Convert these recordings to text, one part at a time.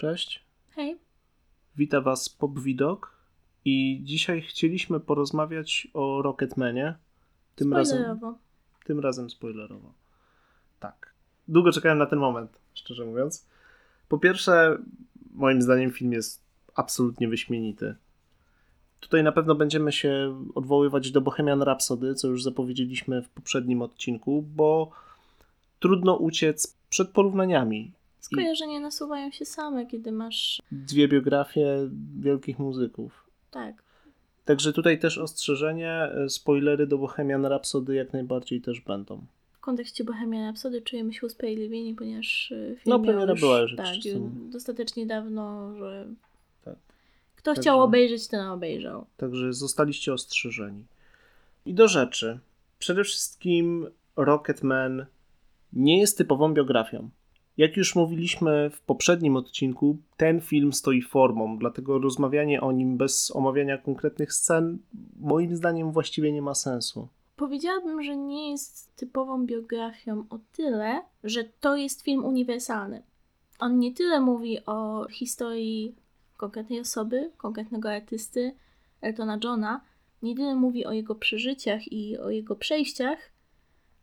Cześć. Hej. Witam Was Pop Widok i dzisiaj chcieliśmy porozmawiać o Rocketmanie. Tym razem, Spoilerowo. tym razem spoilerowo. Tak. Długo czekałem na ten moment, szczerze mówiąc. Po pierwsze, moim zdaniem film jest absolutnie wyśmienity. Tutaj na pewno będziemy się odwoływać do Bohemian Rhapsody, co już zapowiedzieliśmy w poprzednim odcinku, bo trudno uciec przed porównaniami. Skojarzenia nasuwają się same, kiedy masz. Dwie biografie wielkich muzyków. Tak. Także tutaj też ostrzeżenie, e, spoilery do Bohemian Rhapsody jak najbardziej też będą. W kontekście Bohemian Rhapsody czujemy się usprawiedliwieni, ponieważ y, film No, premiera już, była już tak, dostatecznie dawno, że Tak. kto Także- chciał obejrzeć, ten obejrzał. Także zostaliście ostrzeżeni. I do rzeczy. Przede wszystkim Rocketman nie jest typową biografią. Jak już mówiliśmy w poprzednim odcinku, ten film stoi formą, dlatego rozmawianie o nim bez omawiania konkretnych scen moim zdaniem właściwie nie ma sensu. Powiedziałabym, że nie jest typową biografią o tyle, że to jest film uniwersalny. On nie tyle mówi o historii konkretnej osoby, konkretnego artysty, Eltona Johna, nie tyle mówi o jego przeżyciach i o jego przejściach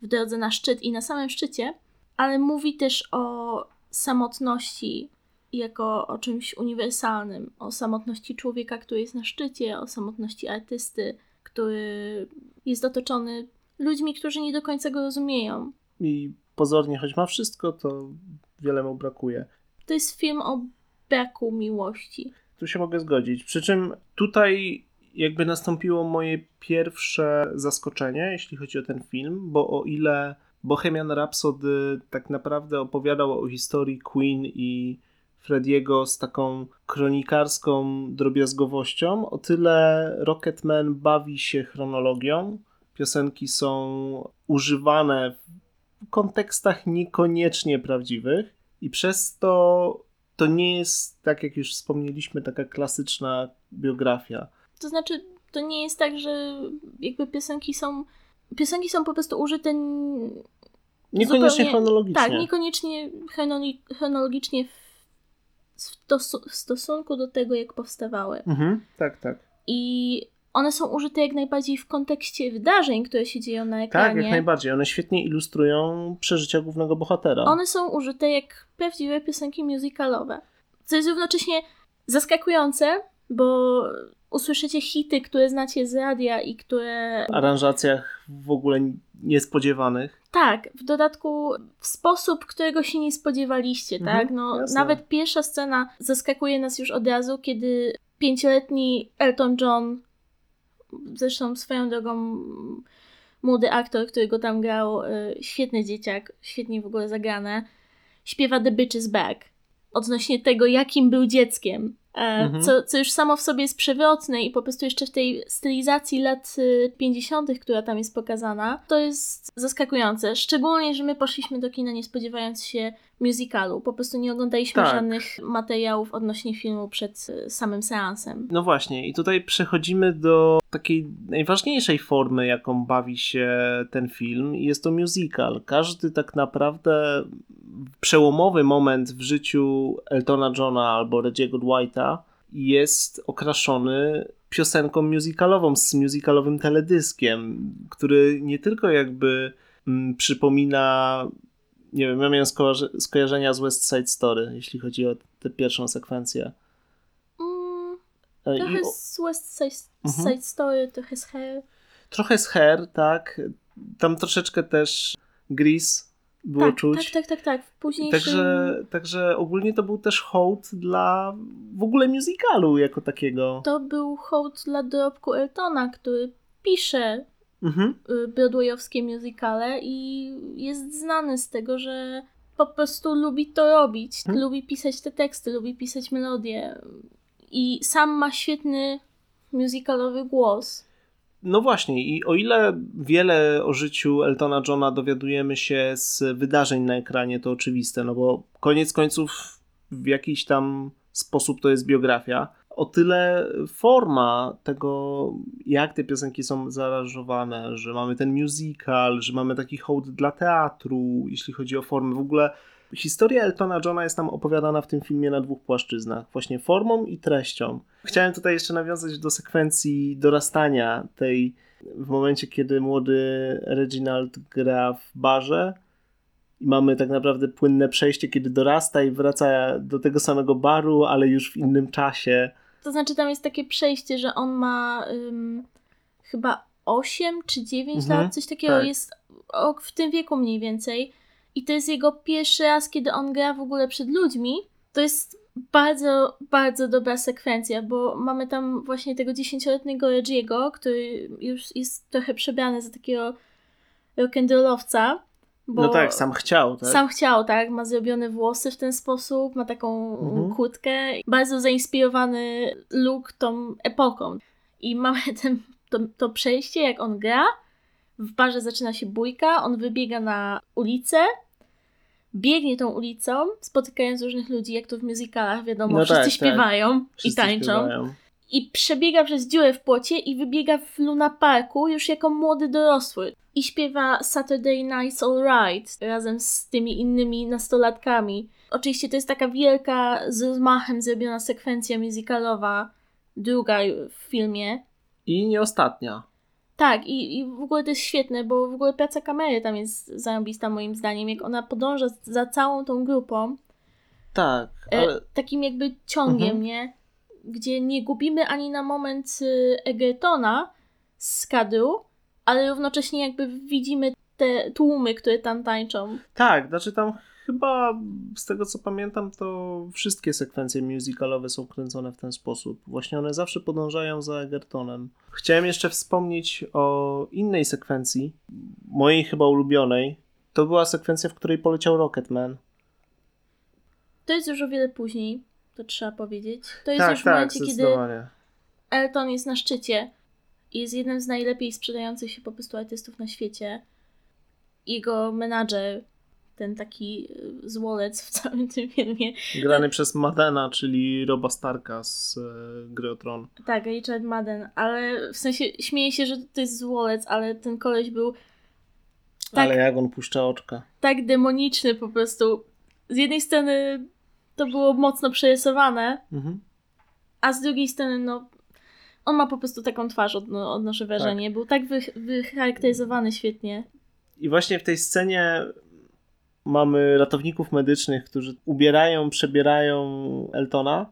w drodze na szczyt i na samym szczycie, ale mówi też o samotności jako o czymś uniwersalnym, o samotności człowieka, który jest na szczycie, o samotności artysty, który jest otoczony ludźmi, którzy nie do końca go rozumieją. I pozornie, choć ma wszystko, to wiele mu brakuje. To jest film o braku miłości. Tu się mogę zgodzić. Przy czym tutaj jakby nastąpiło moje pierwsze zaskoczenie, jeśli chodzi o ten film, bo o ile Bohemian Rhapsody tak naprawdę opowiadał o historii Queen i Frediego z taką kronikarską drobiazgowością, o tyle Rocketman bawi się chronologią. Piosenki są używane w kontekstach niekoniecznie prawdziwych i przez to to nie jest, tak jak już wspomnieliśmy, taka klasyczna biografia. To znaczy, to nie jest tak, że jakby piosenki są. Piosenki są po prostu użyte. Niekoniecznie zupełnie- chronologicznie. Tak, niekoniecznie chronologicznie w, w stosunku do tego, jak powstawały. Mhm, tak, tak. I one są użyte jak najbardziej w kontekście wydarzeń, które się dzieją na ekranie. Tak, jak najbardziej. One świetnie ilustrują przeżycia głównego bohatera. One są użyte jak prawdziwe piosenki musicalowe. Co jest równocześnie zaskakujące, bo usłyszycie hity, które znacie z radia i które. W aranżacjach w ogóle niespodziewanych. Tak, w dodatku w sposób, którego się nie spodziewaliście, Mhm, tak? No, jasne. nawet pierwsza scena zaskakuje nas już od razu, kiedy pięcioletni Elton John, zresztą swoją drogą młody aktor, który go tam grał, y, świetny dzieciak, świetnie w ogóle zagrane, śpiewa The Bitch is Back. Odnośnie tego, jakim był dzieckiem. E, Mhm. co, co już samo w sobie jest przewrotne i po prostu jeszcze w tej stylizacji lat y, 50., która tam jest pokazana, to jest zaskakujące. Szczególnie, że my poszliśmy do kina nie spodziewając się musicalu. Po prostu nie oglądaliśmy Tak. żadnych materiałów odnośnie filmu przed y, samym seansem. No właśnie, i tutaj przechodzimy do takiej najważniejszej formy, jaką bawi się ten film, i jest to musical. Każdy tak naprawdę przełomowy moment w życiu Eltona Johna albo Reggie'ego Dwighta jest okraszony piosenką musicalową z musicalowym teledyskiem, który nie tylko jakby mm, przypomina nie wiem, ja miałem skojarzy- skojarzenia z West Side Story, jeśli chodzi o tę pierwszą sekwencję. Mm, E, trochę o- z West Side, Mhm. Side Story, trochę z Hair. Trochę z Hair, tak. Tam troszeczkę też Grease było tak, czuć. tak, tak, tak, tak. W późniejszym... Także, także ogólnie to był też hołd dla w ogóle musicalu jako takiego. To był hołd dla dorobku Eltona, który pisze Mhm. y, broadwayowskie musicale i jest znany z tego, że po prostu lubi to robić. Hmm. Lubi pisać te teksty, lubi pisać melodie. I sam ma świetny musicalowy głos. No właśnie, i o ile wiele o życiu Eltona Johna dowiadujemy się z wydarzeń na ekranie, to oczywiste, no bo koniec końców w jakiś tam sposób to jest biografia. O tyle forma tego, jak te piosenki są zaaranżowane, że mamy ten musical, że mamy taki hołd dla teatru, jeśli chodzi o formę. W ogóle Historia Eltona Johna jest nam opowiadana w tym filmie na dwóch płaszczyznach, właśnie formą i treścią. Chciałem tutaj jeszcze nawiązać do sekwencji dorastania tej w momencie, kiedy młody Reginald gra w barze i mamy tak naprawdę płynne przejście, kiedy dorasta i wraca do tego samego baru, ale już w innym czasie. To znaczy tam jest takie przejście, że on ma ym, chyba 8 czy 9 Mhm, lat, coś takiego tak. jest w tym wieku mniej więcej. I to jest jego pierwszy raz, kiedy on gra w ogóle przed ludźmi. To jest bardzo, bardzo dobra sekwencja, bo mamy tam właśnie tego dziesięcioletniego Reggie'ego, który już jest trochę przebrany za takiego rock'n'rollowca. Bo No tak, sam chciał, tak? Sam chciał, tak? Ma zrobione włosy w ten sposób, ma taką Mhm. kurtkę. Bardzo zainspirowany look tą epoką. I mamy ten, to, to przejście, jak on gra. W barze zaczyna się bójka, on wybiega na ulicę, biegnie tą ulicą, spotykając różnych ludzi, jak to w musicalach, wiadomo, No wszyscy tak, tak. śpiewają Wszyscy i tańczą. śpiewają. I przebiega przez dziurę w płocie i wybiega w Luna Parku już jako młody dorosły. I śpiewa Saturday Night's Alright razem z tymi innymi nastolatkami. Oczywiście to jest taka wielka, z rozmachem zrobiona sekwencja musicalowa, druga w filmie. I nie ostatnia. Tak, i, i w ogóle to jest świetne, bo w ogóle praca kamery tam jest zarąbista moim zdaniem, jak ona podąża za całą tą grupą, Tak, e, ale takim jakby ciągiem, Mhm. nie? Gdzie nie gubimy ani na moment y, Egertona z kadru, ale równocześnie jakby widzimy te tłumy, które tam tańczą. tak, znaczy tam chyba z tego co pamiętam, to wszystkie sekwencje musicalowe są kręcone w ten sposób. Właśnie one zawsze podążają za Egertonem. Chciałem jeszcze wspomnieć o innej sekwencji, mojej chyba ulubionej. To była sekwencja, w której poleciał Rocketman. To jest już o wiele później, to trzeba powiedzieć. To jest tak, już w tak, momencie, kiedy. Elton jest na szczycie i jest jednym z najlepiej sprzedających się po prostu artystów na świecie. Jego menadżer, ten taki y, złolec w całym tym filmie, Grany przez Madena, czyli Roba Starka z e, Gry o Tron. Tak, Richard Madden, ale w sensie śmieję się, że to jest złolec, ale ten koleś był tak, Ale jak on puszcza oczka. tak demoniczny po prostu. Z jednej strony to było mocno przerysowane, Mhm. a z drugiej strony no on ma po prostu taką twarz, odno, odnoszę wrażenie. Był tak wy, wycharakteryzowany świetnie. I właśnie w tej scenie mamy ratowników medycznych, którzy ubierają, przebierają Eltona.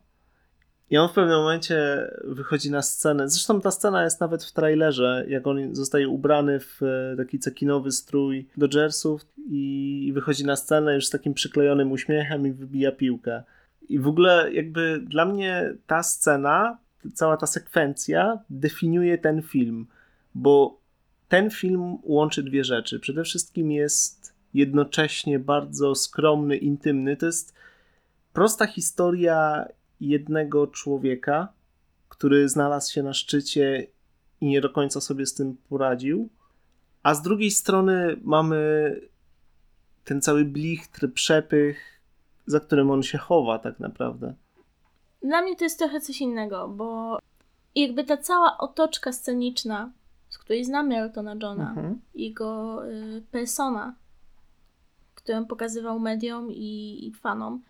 I on w pewnym momencie wychodzi na scenę. Zresztą ta scena jest nawet w trailerze, jak on zostaje ubrany w e, taki cekinowy strój Dodgersów i wychodzi na scenę już z takim przyklejonym uśmiechem i wybija piłkę. I w ogóle jakby dla mnie ta scena, cała ta sekwencja definiuje ten film, bo ten film łączy dwie rzeczy. Przede wszystkim jest jednocześnie bardzo skromny, intymny. To jest prosta historia jednego człowieka, który znalazł się na szczycie i nie do końca sobie z tym poradził. A z drugiej strony mamy ten cały blichtr, przepych, za którym on się chowa tak naprawdę. Dla mnie to jest trochę coś innego, bo jakby ta cała otoczka sceniczna, z której znamy Eltona Johna, Mhm. jego y, persona, którą pokazywał mediom i, i fanom,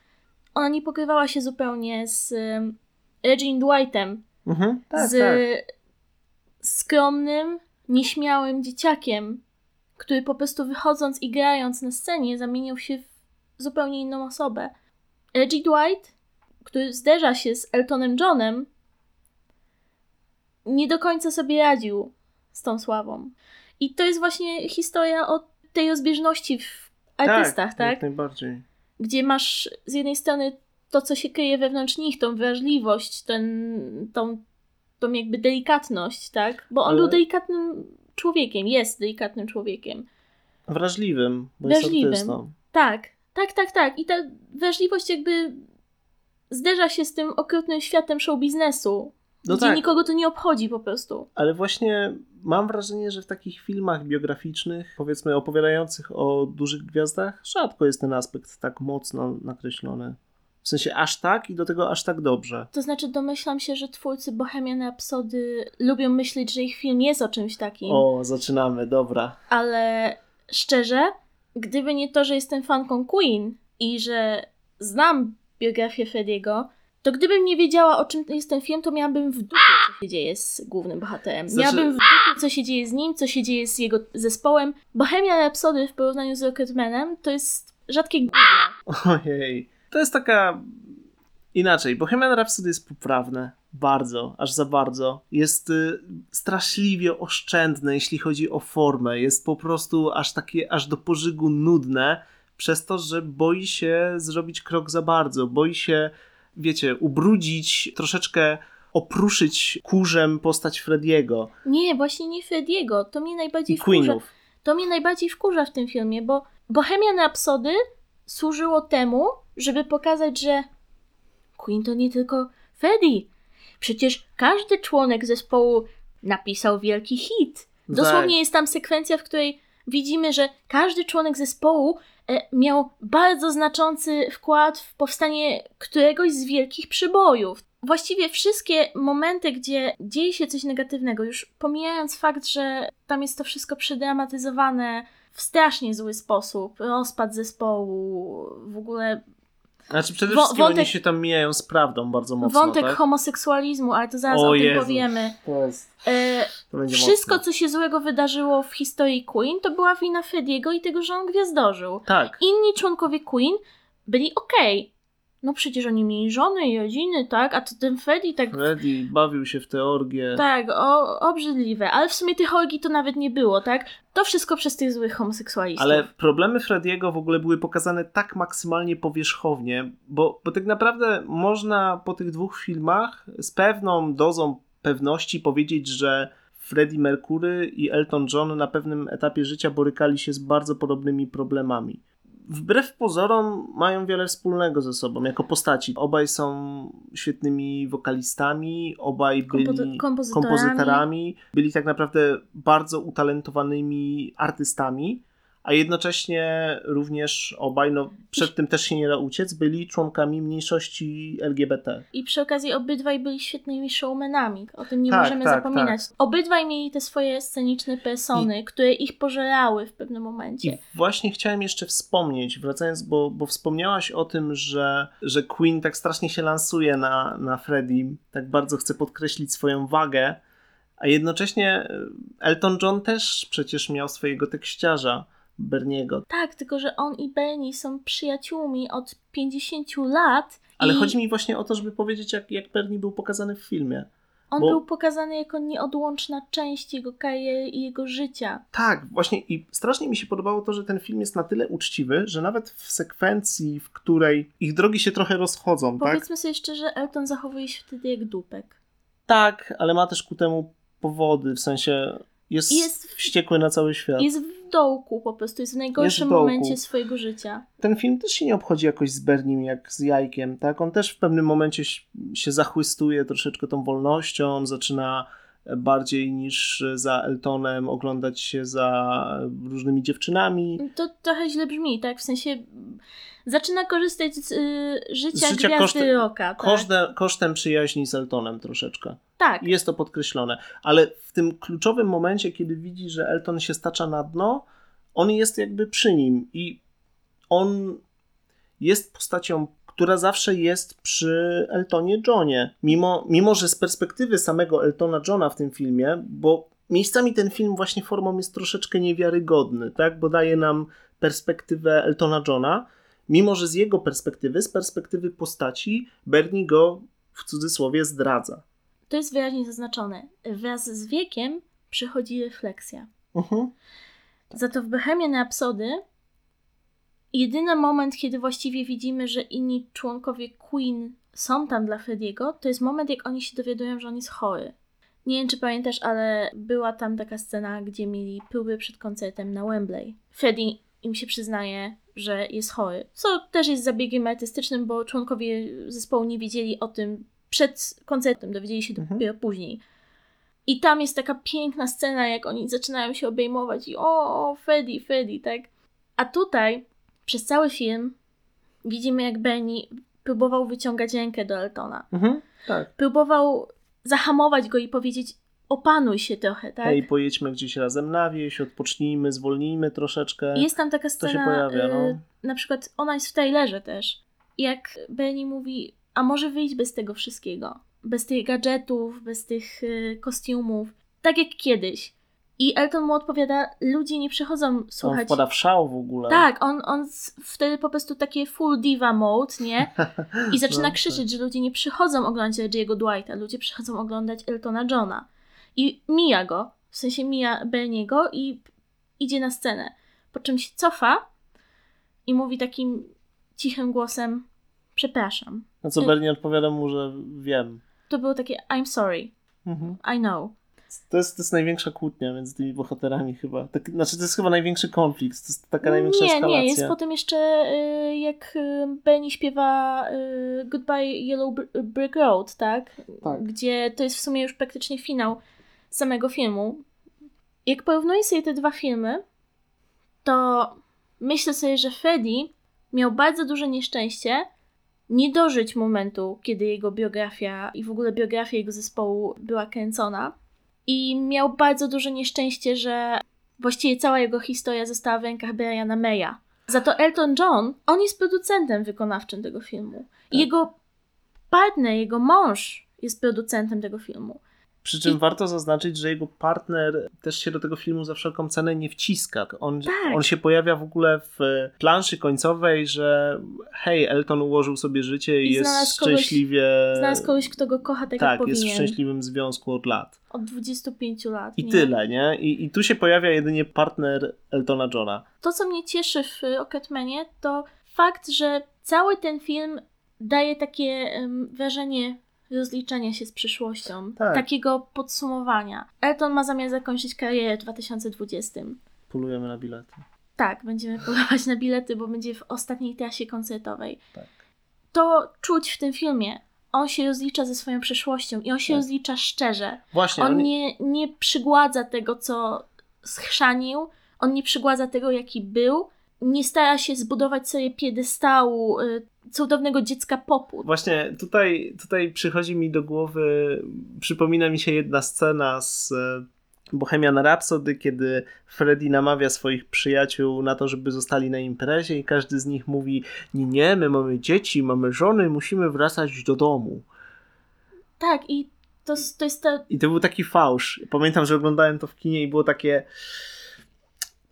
ona nie pokrywała się zupełnie z y, Regine Dwightem, Mhm. Tak, z tak. skromnym, nieśmiałym dzieciakiem, który po prostu wychodząc i grając na scenie zamieniał się w zupełnie inną osobę. Reggie Dwight, który zderza się z Eltonem Johnem, nie do końca sobie radził z tą sławą. I to jest właśnie historia o tej rozbieżności w artystach, tak? Jak najbardziej. Gdzie masz z jednej strony to, co się kryje wewnątrz nich, tą wrażliwość, ten, tą, tą jakby delikatność, tak? Bo on Ale- był delikatnym człowiekiem, jest delikatnym człowiekiem. Wrażliwym, bo Wrażliwym. jest artystą. Tak, tak, tak, tak. I ta wrażliwość jakby zderza się z tym okrutnym światem show biznesu, No gdzie tak. nikogo to nie obchodzi po prostu. Ale właśnie mam wrażenie, że w takich filmach biograficznych, powiedzmy opowiadających o dużych gwiazdach, rzadko jest ten aspekt tak mocno nakreślony. W sensie aż tak i do tego aż tak dobrze. To znaczy domyślam się, że twórcy Bohemian Rhapsody lubią myśleć, że ich film jest o czymś takim. O, zaczynamy, dobra. ale szczerze, gdyby nie to, że jestem fanką Queen i że znam biografię Frediego, to gdybym nie wiedziała, o czym jest ten film, to miałabym w dupie, co się dzieje z głównym bohaterem. Znaczy- Miałabym w dupie, co się dzieje z nim, co się dzieje z jego zespołem. Bohemia Rhapsody w porównaniu z Rocketmanem to jest rzadkie gówno. Ojej. To jest taka... Inaczej. Bohemian Rhapsody jest poprawne. Bardzo, aż za bardzo. Jest y, straszliwie oszczędne, jeśli chodzi o formę. Jest po prostu aż takie, aż do pożygu nudne, przez to, że boi się zrobić krok za bardzo. Boi się, wiecie, ubrudzić, troszeczkę opruszyć kurzem postać Frediego Nie, właśnie nie Frediego. To mnie i najbardziej wkurza. Queenów. To mnie najbardziej wkurza w tym filmie, bo Bohemian Rhapsody służyło temu, żeby pokazać, że Queen to nie tylko Freddie. Przecież każdy członek zespołu napisał wielki hit. Dosłownie jest tam sekwencja, w której widzimy, że każdy członek zespołu miał bardzo znaczący wkład w powstanie któregoś z wielkich przybojów. Właściwie wszystkie momenty, gdzie dzieje się coś negatywnego, już pomijając fakt, że tam jest to wszystko przedramatyzowane w strasznie zły sposób, rozpad zespołu, w ogóle Znaczy przede wszystkim wątek- oni się tam mijają z prawdą bardzo mocno, wątek tak? homoseksualizmu, ale to zaraz O o, tym Jezu. powiemy. To, jest, E, to będzie wszystko, mocne. co się złego wydarzyło w historii Queen, to była wina Frediego i tego, że on gwiazdorzył. Tak. Inni członkowie Queen byli okej. No przecież oni mieli żony i rodziny, tak? A to ten Freddie tak... Freddy bawił się w tę orgię. Tak, o, obrzydliwe. Ale w sumie tych orgii to nawet nie było, tak? To wszystko przez tych złych homoseksualistów. Ale problemy Frediego w ogóle były pokazane tak maksymalnie powierzchownie, bo, bo tak naprawdę można po tych dwóch filmach z pewną dozą pewności powiedzieć, że Freddie Mercury i Elton John na pewnym etapie życia borykali się z bardzo podobnymi problemami. Wbrew pozorom mają wiele wspólnego ze sobą jako postaci. Obaj są świetnymi wokalistami, obaj byli Kompo- kompozytorami. kompozytorami, byli tak naprawdę bardzo utalentowanymi artystami, a jednocześnie również obaj, no przed tym też się nie da uciec, byli członkami mniejszości LGBT. I przy okazji obydwaj byli świetnymi showmanami. O tym nie Tak, możemy tak, zapominać. Obydwaj mieli te swoje sceniczne persony, które ich pożerały w pewnym momencie. I właśnie chciałem jeszcze wspomnieć, wracając, bo, bo wspomniałaś o tym, że, że Queen tak strasznie się lansuje na, na Freddie, tak bardzo chce podkreślić swoją wagę, a jednocześnie Elton John też przecież miał swojego tekściarza, Berniego. Tak, tylko że on i Bernie są przyjaciółmi od 50 lat. Ale i chodzi mi właśnie o to, żeby powiedzieć, jak, jak Bernie był pokazany w filmie. on bo- był pokazany jako nieodłączna część jego kariery i jego życia. Tak, właśnie i strasznie mi się podobało to, że ten film jest na tyle uczciwy, że nawet w sekwencji, w której ich drogi się trochę rozchodzą, tak? Powiedzmy sobie szczerze, Elton zachowuje się wtedy jak dupek. Tak, ale ma też ku temu powody, w sensie jest, Jest- wściekły na cały świat. Jest w dołku po prostu, jest w najgorszym w dołku. momencie swojego życia. Ten film też się nie obchodzi jakoś z Bernim jak z jajkiem, tak? On też w pewnym momencie się zachłystuje troszeczkę tą wolnością, zaczyna bardziej niż za Eltonem oglądać się za różnymi dziewczynami. To trochę źle brzmi, tak? W sensie mm, zaczyna korzystać z y, życia, Z życia gwiazdy kosztem- rocka. Tak? Kosztem, kosztem przyjaźni z Eltonem troszeczkę. tak. I Jest to podkreślone. Ale w tym kluczowym momencie, kiedy widzi, że Elton się stacza na dno, on jest jakby przy nim i on jest postacią, która zawsze jest przy Eltonie Johnie. Mimo, mimo, że z perspektywy samego Eltona Johna w tym filmie, bo miejscami ten film właśnie formą jest troszeczkę niewiarygodny, tak? Bo daje nam perspektywę Eltona Johna, mimo że z jego perspektywy, z perspektywy postaci, Bernie go w cudzysłowie zdradza. To jest wyraźnie zaznaczone. Wraz z wiekiem przychodzi refleksja. Mhm. Za to w Bohemian Rhapsody jedyny moment, kiedy właściwie widzimy, że inni członkowie Queen są tam dla Frediego, to jest moment, jak oni się dowiadują, że on jest chory. Nie wiem, czy pamiętasz, ale była tam taka scena, gdzie mieli próby przed koncertem na Wembley. Freddie im się przyznaje, że jest chory. Co też jest zabiegiem artystycznym, bo członkowie zespołu nie wiedzieli o tym przed koncertem, dowiedzieli się Mhm. dopiero później. I tam jest taka piękna scena, jak oni zaczynają się obejmować i o, o Freddy, Freddy, tak? A tutaj przez cały film widzimy, jak Bernie próbował wyciągać rękę do Eltona. Mhm. Tak. Próbował zahamować go i powiedzieć: opanuj się trochę, tak? Hej, pojedźmy gdzieś razem na wieś, odpocznijmy, zwolnijmy troszeczkę. I Jest tam taka scena, się pojawia, no. y, na przykład ona jest w trailerze też. Jak Benny mówi, a może wyjść bez tego wszystkiego? Bez tych gadżetów, bez tych y, kostiumów. Tak jak kiedyś. I Elton mu odpowiada, ludzie nie przychodzą On słuchać... wpada w szał w ogóle. Tak, on, on wtedy po prostu takie full diva mode, nie? I zaczyna No, krzyczeć, że ludzie nie przychodzą oglądać Reggie'ego Dwighta, ludzie przychodzą oglądać Eltona Johna. I mija go, w sensie mija Berniego i idzie na scenę. Po czym się cofa i mówi takim cichym głosem przepraszam. Na co Bernie odpowiada mu, że wiem. To było takie I'm sorry, Mhm. I know. To jest, to jest największa kłótnia między tymi bohaterami chyba. Tak, znaczy to jest chyba największy konflikt, to jest taka największa nie, eskalacja. nie, jest potem jeszcze y, jak y, Benny śpiewa y, Goodbye Yellow Br- Brick Road, tak? Tak. Gdzie to jest w sumie już praktycznie finał samego filmu. Jak porównuję sobie te dwa filmy, to myślę sobie, że Freddy miał bardzo duże nieszczęście nie dożyć momentu, kiedy jego biografia i w ogóle biografia jego zespołu była kręcona. I miał bardzo duże nieszczęście, że właściwie cała jego historia została w rękach Briana Maya. Za to Elton John, on jest producentem wykonawczym tego filmu. Tak. Jego partner, jego mąż jest producentem tego filmu. Przy czym I- warto zaznaczyć, że jego partner też się do tego filmu za wszelką cenę nie wciska. On, Tak. on się pojawia w ogóle w planszy końcowej, że hej, Elton ułożył sobie życie i, I jest kogoś- szczęśliwie. Znalazł kogoś, kto go kocha tak, jak tak, powinien. jest w szczęśliwym związku od lat. Od 25 lat. I nie? tyle, nie? I, I tu się pojawia jedynie partner Eltona Johna. To, co mnie cieszy w Rocketmanie, to fakt, że cały ten film daje takie em, wrażenie rozliczenia się z przyszłością. Tak. Takiego podsumowania. Elton ma zamiar zakończyć karierę w 2020. Polujemy na bilety. Tak, będziemy polować na bilety, bo będzie w ostatniej trasie koncertowej. Tak. To czuć w tym filmie. On się rozlicza ze swoją przeszłością i on się Tak. rozlicza szczerze. Właśnie, On oni- nie, nie przygładza tego, co schrzanił, on nie przygładza tego, jaki był, nie stara się zbudować sobie piedestału y, cudownego dziecka popu. Właśnie tutaj, tutaj przychodzi mi do głowy, przypomina mi się jedna scena z e, Bohemian Rhapsody, kiedy Freddy namawia swoich przyjaciół na to, żeby zostali na imprezie i każdy z nich mówi nie, nie, my mamy dzieci, mamy żony, musimy wracać do domu. Tak, i to, to jest ta... I to był taki fałsz. Pamiętam, że oglądałem to w kinie i było takie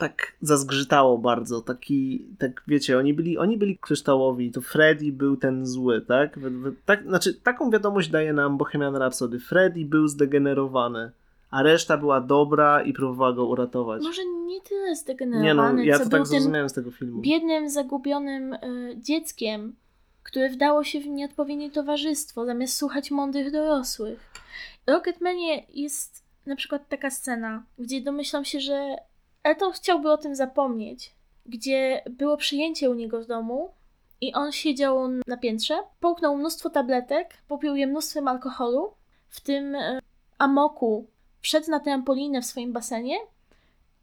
tak zazgrzytało bardzo, taki, tak wiecie, oni byli, oni byli kryształowi, to Freddy był ten zły, tak? Tak? Znaczy, taką wiadomość daje nam Bohemian Rhapsody. Freddy był zdegenerowany, a reszta była dobra i próbowała go uratować. Może nie tyle Nie no, zdegenerowany, ja co to tak zrozumiałem z tego filmu. biednym, zagubionym y, dzieckiem, które wdało się w nieodpowiednie towarzystwo, zamiast słuchać mądrych dorosłych. W Rocketmanie jest na przykład taka scena, gdzie domyślam się, że Elton chciałby o tym zapomnieć, gdzie było przyjęcie u niego w domu i on siedział na piętrze, połknął mnóstwo tabletek, popił je mnóstwem alkoholu, w tym e, amoku wszedł na trampolinę w swoim basenie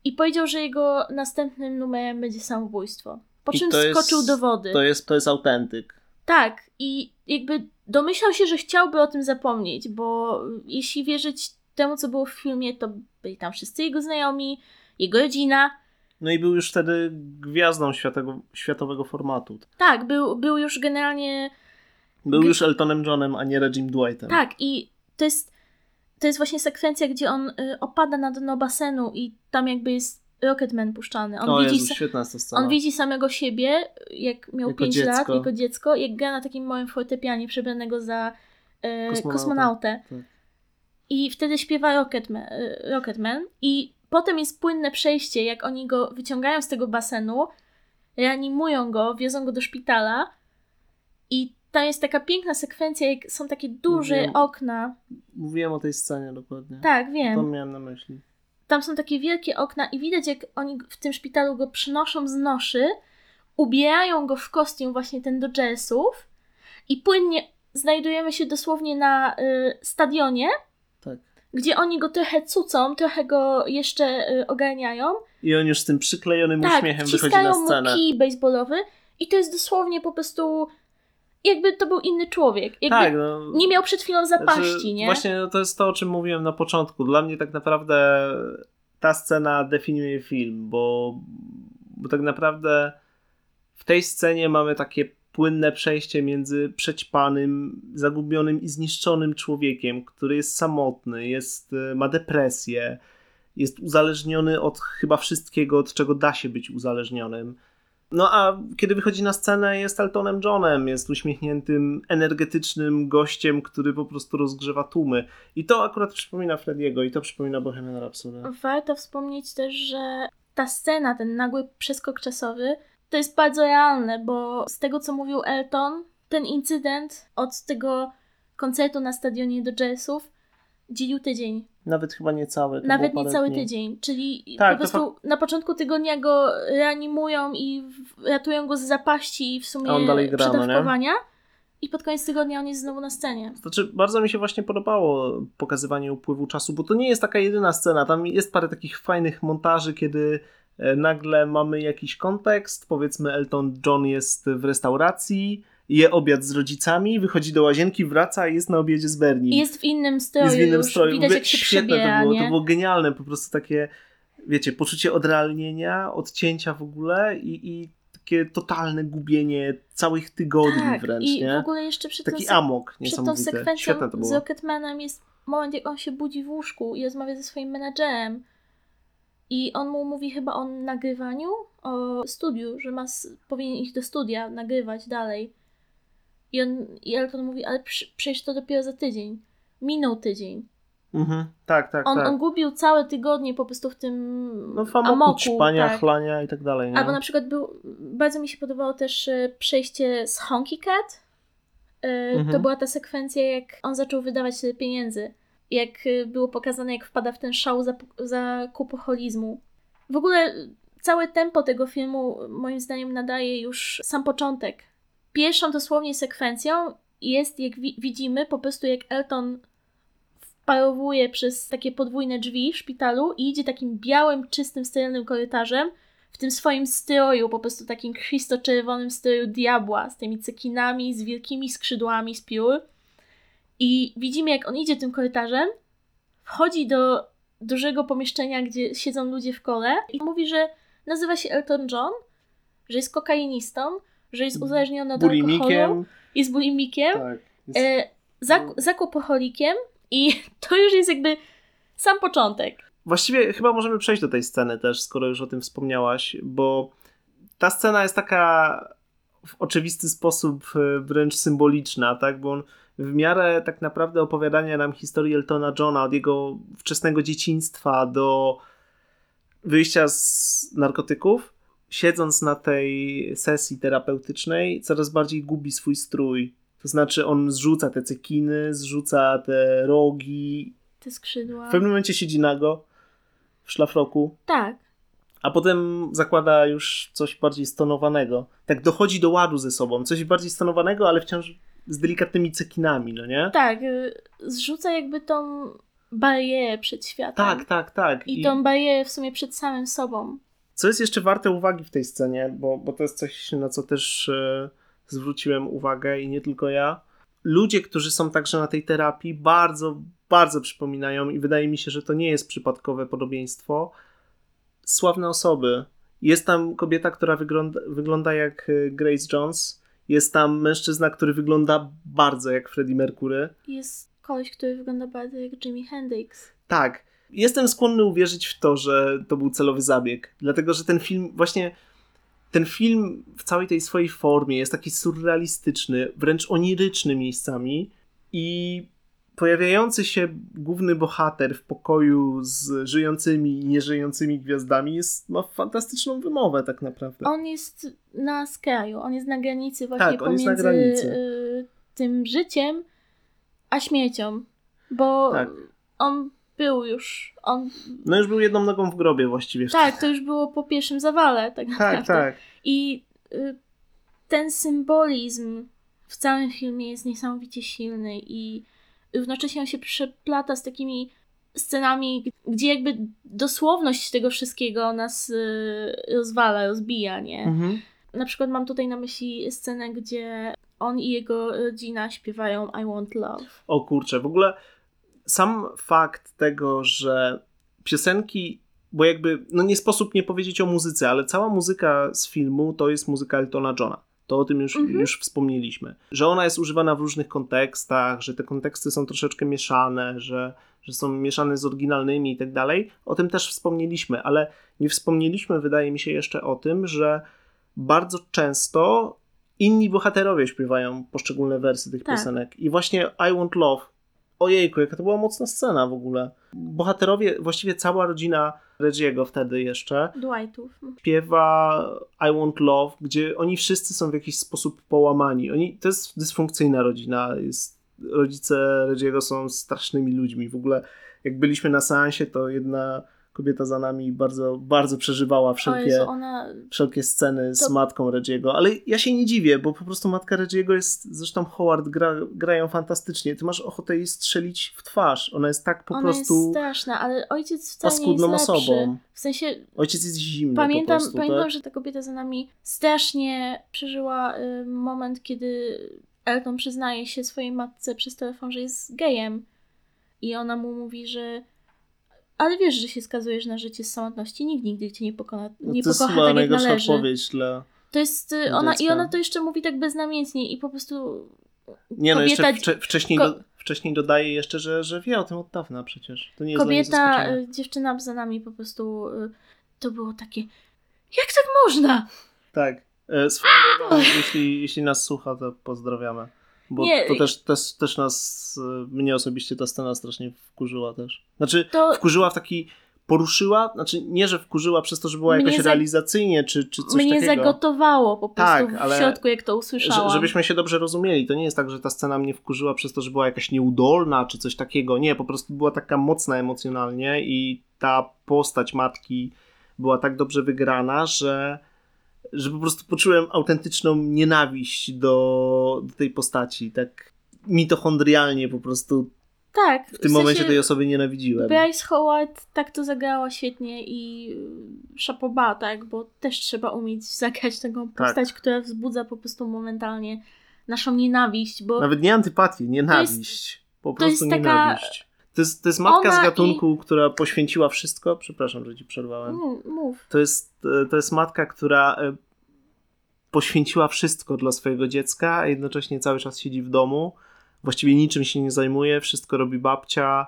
i powiedział, że jego następnym numerem będzie samobójstwo. Po I czym to jest- skoczył do wody. To jest, to jest autentyk. Tak, i jakby domyślał się, że chciałby o tym zapomnieć, bo jeśli wierzyć temu, co było w filmie, to byli tam wszyscy jego znajomi, jego rodzina. No i był już wtedy gwiazdą światowego, światowego formatu. Tak, był, był już generalnie. Był już Eltonem Johnem, a nie Regim Dwightem. Tak, i to jest, to jest właśnie sekwencja, gdzie on y, opada na dno basenu i tam jakby jest Rocketman puszczany. On, o widzi, Jezu, świetna ta scena. on widzi samego siebie, jak miał Jako 5 lat, dziecko. jako dziecko, jak gra na takim małym fortepianie przebranego za e, Kosmonauta. kosmonautę. Tak. I wtedy śpiewa Rocketman, y, Rocketman. I potem jest płynne przejście, jak oni go wyciągają z tego basenu, reanimują go, wiozą go do szpitala. I tam jest taka piękna sekwencja, jak są takie duże Wiem. okna. Mówiłem o tej scenie dokładnie. Tak, wiem. To miałem na myśli. Tam są takie wielkie okna i widać, jak oni w tym szpitalu go przynoszą z noszy, ubierają go w kostium właśnie ten do jazzów i płynnie znajdujemy się dosłownie na y, stadionie. Gdzie oni go trochę cucą, trochę go jeszcze y, ogarniają. I on już z tym przyklejonym Tak, uśmiechem wychodzi na scenę. mu kij baseballowy i to jest dosłownie po prostu jakby to był inny człowiek. Jakby Tak, no. nie miał przed chwilą zapaści, Znaczy, nie? Właśnie no, to jest to, o czym mówiłem na początku. Dla mnie tak naprawdę ta scena definiuje film, bo, bo tak naprawdę w tej scenie mamy takie płynne przejście między przećpanym, zagubionym i zniszczonym człowiekiem, który jest samotny, jest, y, ma depresję, jest uzależniony od chyba wszystkiego, od czego da się być uzależnionym. No a kiedy wychodzi na scenę, jest Eltonem Johnem, jest uśmiechniętym, energetycznym gościem, który po prostu rozgrzewa tłumy. I to akurat przypomina Frediego i to przypomina Bohemian Rhapsody. Warto wspomnieć też, że ta scena, ten nagły przeskok czasowy, to jest bardzo realne, bo z tego co mówił Elton, ten incydent od tego koncertu na stadionie Dodgersów dzielił tydzień. Nawet chyba nie cały. Nawet nie cały dni. tydzień. Czyli Tak, po prostu na początku tygodnia go reanimują i ratują go z zapaści i w sumie no przedawkowania. I pod koniec tygodnia on jest znowu na scenie. Znaczy, bardzo mi się właśnie podobało pokazywanie upływu czasu, bo to nie jest taka jedyna scena. Tam jest parę takich fajnych montaży, kiedy nagle mamy jakiś kontekst. Powiedzmy, Elton John jest w restauracji, je obiad z rodzicami, wychodzi do łazienki, wraca i jest na obiedzie z Bernie. I jest w innym stroju. jest w innym stroju. Widać, jak się Świetne przebiera, to było, nie? to było genialne, po prostu takie, wiecie, poczucie odrealnienia, odcięcia w ogóle i, i takie totalne gubienie całych tygodni tak, wręcz, i nie? w ogóle jeszcze przed Taki tą, amok przed tą sekwencją z. Rocketmanem jest moment, jak on się budzi w łóżku i rozmawia ze swoim menadżerem. I on mu mówi chyba o nagrywaniu, o studiu, że ma, powinien iść do studia, nagrywać dalej. I, on, i Elton mówi, ale przecież to dopiero za tydzień. Minął tydzień. Mhm. Tak, tak, On, tak. on gubił całe tygodnie po prostu w tym No w amoku, ćpania, tak. chlania i tak dalej. Nie? Albo na przykład był, bardzo mi się podobało też e, przejście z Honky Cat. E, Mhm. To była ta sekwencja, jak on zaczął wydawać tyle pieniędzy. Jak e, było pokazane, jak wpada w ten szał za, za kupoholizmu. W ogóle e, całe tempo tego filmu moim zdaniem nadaje już sam początek. Pierwszą dosłownie sekwencją jest, jak wi- widzimy, po prostu jak Elton wparowuje przez takie podwójne drzwi w szpitalu i idzie takim białym, czystym, sterylnym korytarzem w tym swoim stroju, po prostu takim krwisto-czerwonym stroju diabła, z tymi cekinami, z wielkimi skrzydłami z piór. I widzimy, jak on idzie tym korytarzem, wchodzi do dużego pomieszczenia, gdzie siedzą ludzie w kole i mówi, że nazywa się Elton John, że jest kokainistą, że jest uzależniony od alkoholu, jest bulimikiem, Tak. Jest... e, zak- zakupoholikiem i to już jest jakby sam początek. Właściwie chyba możemy przejść do tej sceny też, skoro już o tym wspomniałaś, bo ta scena jest taka w oczywisty sposób e, wręcz symboliczna, tak? Bo on w miarę tak naprawdę opowiadania nam historii Eltona Johna od jego wczesnego dzieciństwa do wyjścia z narkotyków, siedząc na tej sesji terapeutycznej, coraz bardziej gubi swój strój. To znaczy on zrzuca te cekiny, zrzuca te rogi. Te skrzydła. W pewnym momencie siedzi nago w szlafroku, Tak. a potem zakłada już coś bardziej stonowanego. Tak dochodzi do ładu ze sobą. Coś bardziej stonowanego, ale wciąż z delikatnymi cekinami, no nie? Tak, y, zrzuca jakby tą barierę przed światem. Tak, tak, tak. I tą barierę w sumie przed samym sobą. Co jest jeszcze warte uwagi w tej scenie, bo, bo to jest coś, na co też e, zwróciłem uwagę i nie tylko ja. Ludzie, którzy są także na tej terapii, bardzo, bardzo przypominają, i wydaje mi się, że to nie jest przypadkowe podobieństwo, sławne osoby. Jest tam kobieta, która wygląda, wygląda jak e, Grace Jones. Jest tam mężczyzna, który wygląda bardzo jak Freddie Mercury. Jest koleś, który wygląda bardzo jak Jimi Hendrix. Tak. Jestem skłonny uwierzyć w to, że to był celowy zabieg. Dlatego, że ten film, właśnie ten film w całej tej swojej formie jest taki surrealistyczny, wręcz oniryczny miejscami i pojawiający się główny bohater w pokoju z żyjącymi i nieżyjącymi gwiazdami jest, ma fantastyczną wymowę tak naprawdę. On jest na skraju, on jest na granicy właśnie Tak, pomiędzy y, tym życiem a śmiercią. Bo Tak. on był już, on, No już był jedną nogą w grobie właściwie. tak, to już było po pierwszym zawale tak naprawdę. tak, tak. I y, ten symbolizm w całym filmie jest niesamowicie silny i równocześnie on się przeplata z takimi scenami, gdzie jakby dosłowność tego wszystkiego nas y, rozwala, rozbija, nie? Mhm. Na przykład mam tutaj na myśli scenę, gdzie on i jego rodzina śpiewają I Want Love. O kurczę, w ogóle sam fakt tego, że piosenki, bo jakby, no nie sposób nie powiedzieć o muzyce, ale cała muzyka z filmu to jest muzyka Eltona Johna. To o tym już, Mhm. już wspomnieliśmy. Że ona jest używana w różnych kontekstach, że te konteksty są troszeczkę mieszane, że, że są mieszane z oryginalnymi i tak dalej. O tym też wspomnieliśmy, ale nie wspomnieliśmy, wydaje mi się, jeszcze o tym, że bardzo często inni bohaterowie śpiewają poszczególne wersy tych Tak. piosenek. I właśnie I Want Love. Ojejku, jaka to była mocna scena w ogóle. Bohaterowie, właściwie cała rodzina Reggie'ego wtedy jeszcze Dwightów. śpiewa I Want Love, gdzie oni wszyscy są w jakiś sposób połamani. Oni, to jest dysfunkcyjna rodzina. Jest, rodzice Reggie'ego są strasznymi ludźmi. W ogóle jak byliśmy na seansie, to jedna kobieta za nami bardzo, bardzo przeżywała wszelkie Jezu, ona... wszelkie sceny z To- matką Reggie'ego, ale ja się nie dziwię, bo po prostu matka Reggie'ego jest, zresztą Howard gra, grają fantastycznie, ty masz ochotę jej strzelić w twarz, ona jest tak po ona prostu jest straszna, ale ojciec wcale nie jest lepszy. osobą. W sensie Ojciec jest zimny Pamiętam, prostu, pamiętam tak? że ta kobieta za nami strasznie przeżyła y, moment, kiedy Elton przyznaje się swojej matce przez telefon, że jest gejem. I ona mu mówi, że ale wiesz, że się skazujesz na życie z samotności, nikt nigdy cię nie pokona, No nie to pokocha tak jak należy. odpowiedź dla... To jest y, ona i ona to jeszcze mówi tak beznamiętnie i po prostu Nie no, jeszcze wcze, wcześniej, ko- do, wcześniej dodaje jeszcze, że, że wie o tym od dawna przecież. To nie jest kobieta, y, dziewczyna za nami po prostu y, to było takie jak tak można? Tak. E, Swoją drogą, jeśli, jeśli nas słucha, to pozdrawiamy. Bo Nie. to też, też, też nas, e, mnie osobiście ta scena strasznie wkurzyła też. Znaczy, To- wkurzyła w taki, poruszyła, znaczy nie, że wkurzyła przez to, że była Mnie jakoś za- realizacyjnie, czy, czy coś Mnie takiego. zagotowało po prostu Tak, w środku, jak to usłyszałam. Że, żebyśmy się dobrze rozumieli. To nie jest tak, że ta scena mnie wkurzyła przez to, że była jakaś nieudolna, czy coś takiego. Nie, po prostu była taka mocna emocjonalnie i ta postać matki była tak dobrze wygrana, że, że po prostu poczułem autentyczną nienawiść do, do tej postaci. Tak mitochondrialnie po prostu Tak. w tym momencie tej osoby nienawidziłem. Bryce Howard tak to zagrała świetnie i szapoba, tak, bo też trzeba umieć zagrać taką Tak. postać, która wzbudza po prostu momentalnie naszą nienawiść, bo Nawet nie antypatię, nienawiść. po to prostu jest taka- nienawiść. To jest, to jest matka Ona z gatunku, która poświęciła wszystko. Przepraszam, że ci przerwałem. Mm, mów. To jest, e, to jest matka, która e, poświęciła wszystko dla swojego dziecka, a jednocześnie cały czas siedzi w domu. Właściwie niczym się nie zajmuje, wszystko robi babcia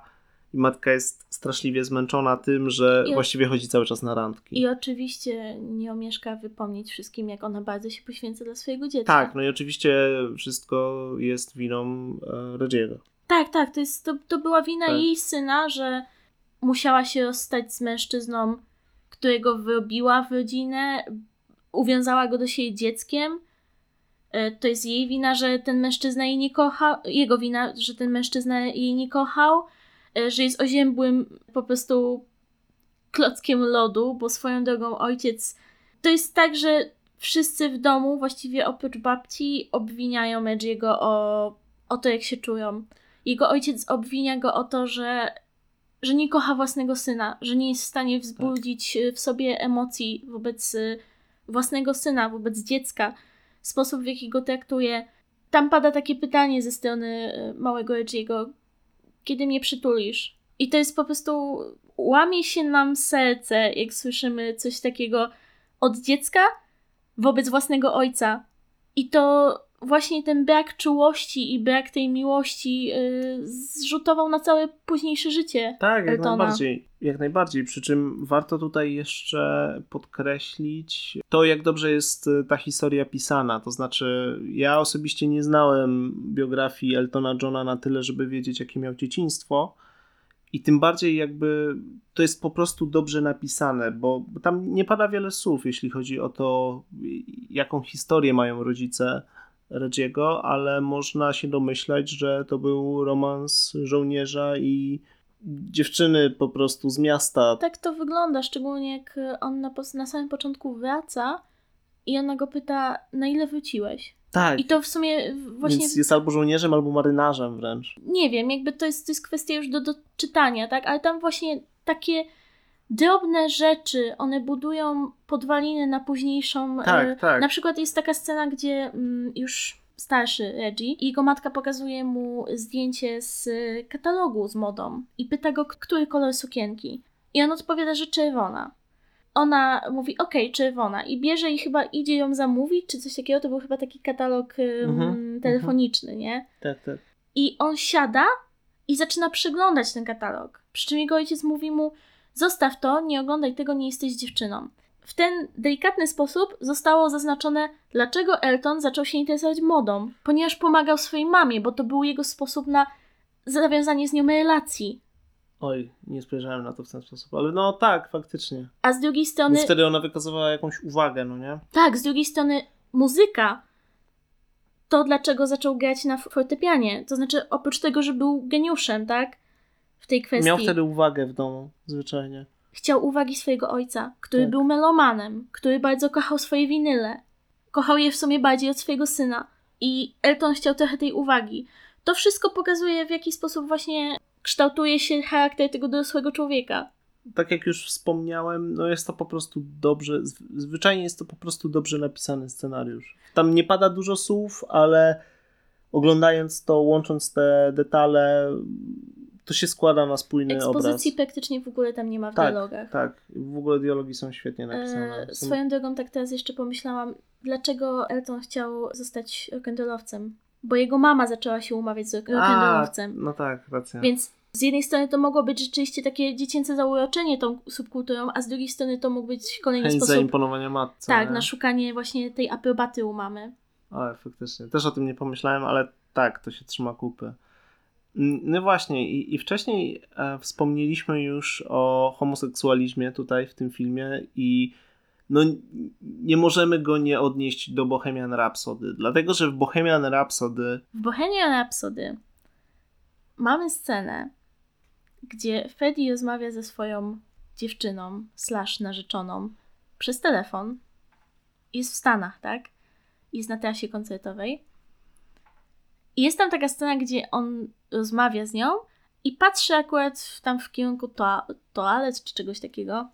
i matka jest straszliwie zmęczona tym, że I- właściwie chodzi cały czas na randki. I oczywiście nie omieszka wypomnieć wszystkim, jak ona bardzo się poświęca dla swojego dziecka. Tak, no i oczywiście wszystko jest winą e, Reggie'ego. Tak, tak, to, jest, to, to była wina Tak. jej syna, że musiała się rozstać z mężczyzną, którego wyrobiła w rodzinę, uwiązała go do siebie dzieckiem. E, To jest jej wina, że ten mężczyzna jej nie kochał, jego wina, że ten mężczyzna jej nie kochał, e, że jest oziębłym po prostu klockiem lodu, bo swoją drogą ojciec. To jest tak, że wszyscy w domu, właściwie oprócz babci, obwiniają Reggie'ego o, o to, jak się czują. Jego ojciec obwinia go o to, że, że nie kocha własnego syna, że nie jest w stanie wzbudzić y, w sobie emocji wobec y, własnego syna, wobec dziecka. Sposób, w jaki go traktuje. Tam pada takie pytanie ze strony y, małego Reggie'ego, kiedy mnie przytulisz? I to jest po prostu, łamie się nam serce, jak słyszymy coś takiego od dziecka wobec własnego ojca. I to właśnie ten brak czułości i brak tej miłości yy, zrzutował na całe późniejsze życie. Tak, jak Eltona. najbardziej. Jak najbardziej. Przy czym warto tutaj jeszcze podkreślić to, jak dobrze jest y, ta historia pisana. To znaczy, ja osobiście nie znałem biografii Eltona Johna na tyle, żeby wiedzieć, jakie miał dzieciństwo. I tym bardziej jakby to jest po prostu dobrze napisane, bo tam nie pada wiele słów, jeśli chodzi o to, jaką historię mają rodzice Reggie'ego, ale można się domyślać, że to był romans żołnierza i dziewczyny po prostu z miasta. Tak to wygląda, szczególnie jak on na, na samym początku wraca i ona go pyta, na ile wróciłeś? Tak, I to w sumie właśnie, więc jest albo żołnierzem, albo marynarzem wręcz. nie wiem, jakby to jest, to jest kwestia już do, do czytania, tak? Ale tam właśnie takie drobne rzeczy, one budują podwaliny na późniejszą... Tak, e, tak. Na przykład jest taka scena, gdzie mm, już starszy Reggie, i jego matka pokazuje mu zdjęcie z katalogu z modą i pyta go, który kolor sukienki. I on odpowiada, że czerwona. Ona mówi, okej, okay, czerwona. I bierze i chyba idzie ją zamówić, czy coś takiego. To był chyba taki katalog um, telefoniczny, nie? Tak, tak. I on siada i zaczyna przeglądać ten katalog. Przy czym jego ojciec mówi mu: Zostaw to, nie oglądaj tego, nie jesteś dziewczyną. W ten delikatny sposób zostało zaznaczone, dlaczego Elton zaczął się interesować modą, ponieważ pomagał swojej mamie, bo to był jego sposób na zawiązanie z nią relacji. Oj, nie spojrzałem na to w ten sposób, ale no tak, faktycznie. A z drugiej strony. Bo wtedy ona wykazywała jakąś uwagę, no nie? Tak, z drugiej strony muzyka to, dlaczego zaczął grać na fortepianie. To znaczy, oprócz tego, że był geniuszem, tak? W tej kwestii. Miał wtedy uwagę w domu, zwyczajnie. Chciał uwagi swojego ojca, który Tak. był melomanem, który bardzo kochał swoje winyle. Kochał je w sumie bardziej od swojego syna. I Elton chciał trochę tej uwagi. To wszystko pokazuje, w jaki sposób właśnie kształtuje się charakter tego dorosłego człowieka. Tak jak już wspomniałem, no jest to po prostu dobrze, zw- zwyczajnie jest to po prostu dobrze napisany scenariusz. Tam nie pada dużo słów, ale oglądając to, łącząc te detale, to się składa na spójny Ekspozycji obraz. praktycznie w ogóle tam nie ma w Tak, dialogach. tak. W ogóle dialogi są świetnie napisane. E, Są- swoją drogą, tak teraz jeszcze pomyślałam, dlaczego Elton chciał zostać rock'n'rollowcem? Bo jego mama zaczęła się umawiać z rock'n'rollowcem. no tak, racja. Więc z jednej strony to mogło być rzeczywiście takie dziecięce zauroczenie tą subkulturą, a z drugiej strony to mógł być kolejny Chęć sposób. zaimponowania matce. Tak, nie? na szukanie właśnie tej aprobaty u mamy. Ale faktycznie. Też o tym nie pomyślałem, ale tak, to się trzyma kupy. No właśnie, i, i wcześniej e, wspomnieliśmy już o homoseksualizmie tutaj w tym filmie i no nie możemy go nie odnieść do Bohemian Rhapsody, dlatego że w Bohemian Rhapsody W Bohemian Rhapsody mamy scenę, gdzie Freddie rozmawia ze swoją dziewczyną slash narzeczoną przez telefon. Jest w Stanach, tak? Jest na trasie koncertowej. I jest tam taka scena, gdzie on rozmawia z nią i patrzy akurat w, tam w kierunku toa- toalet czy czegoś takiego.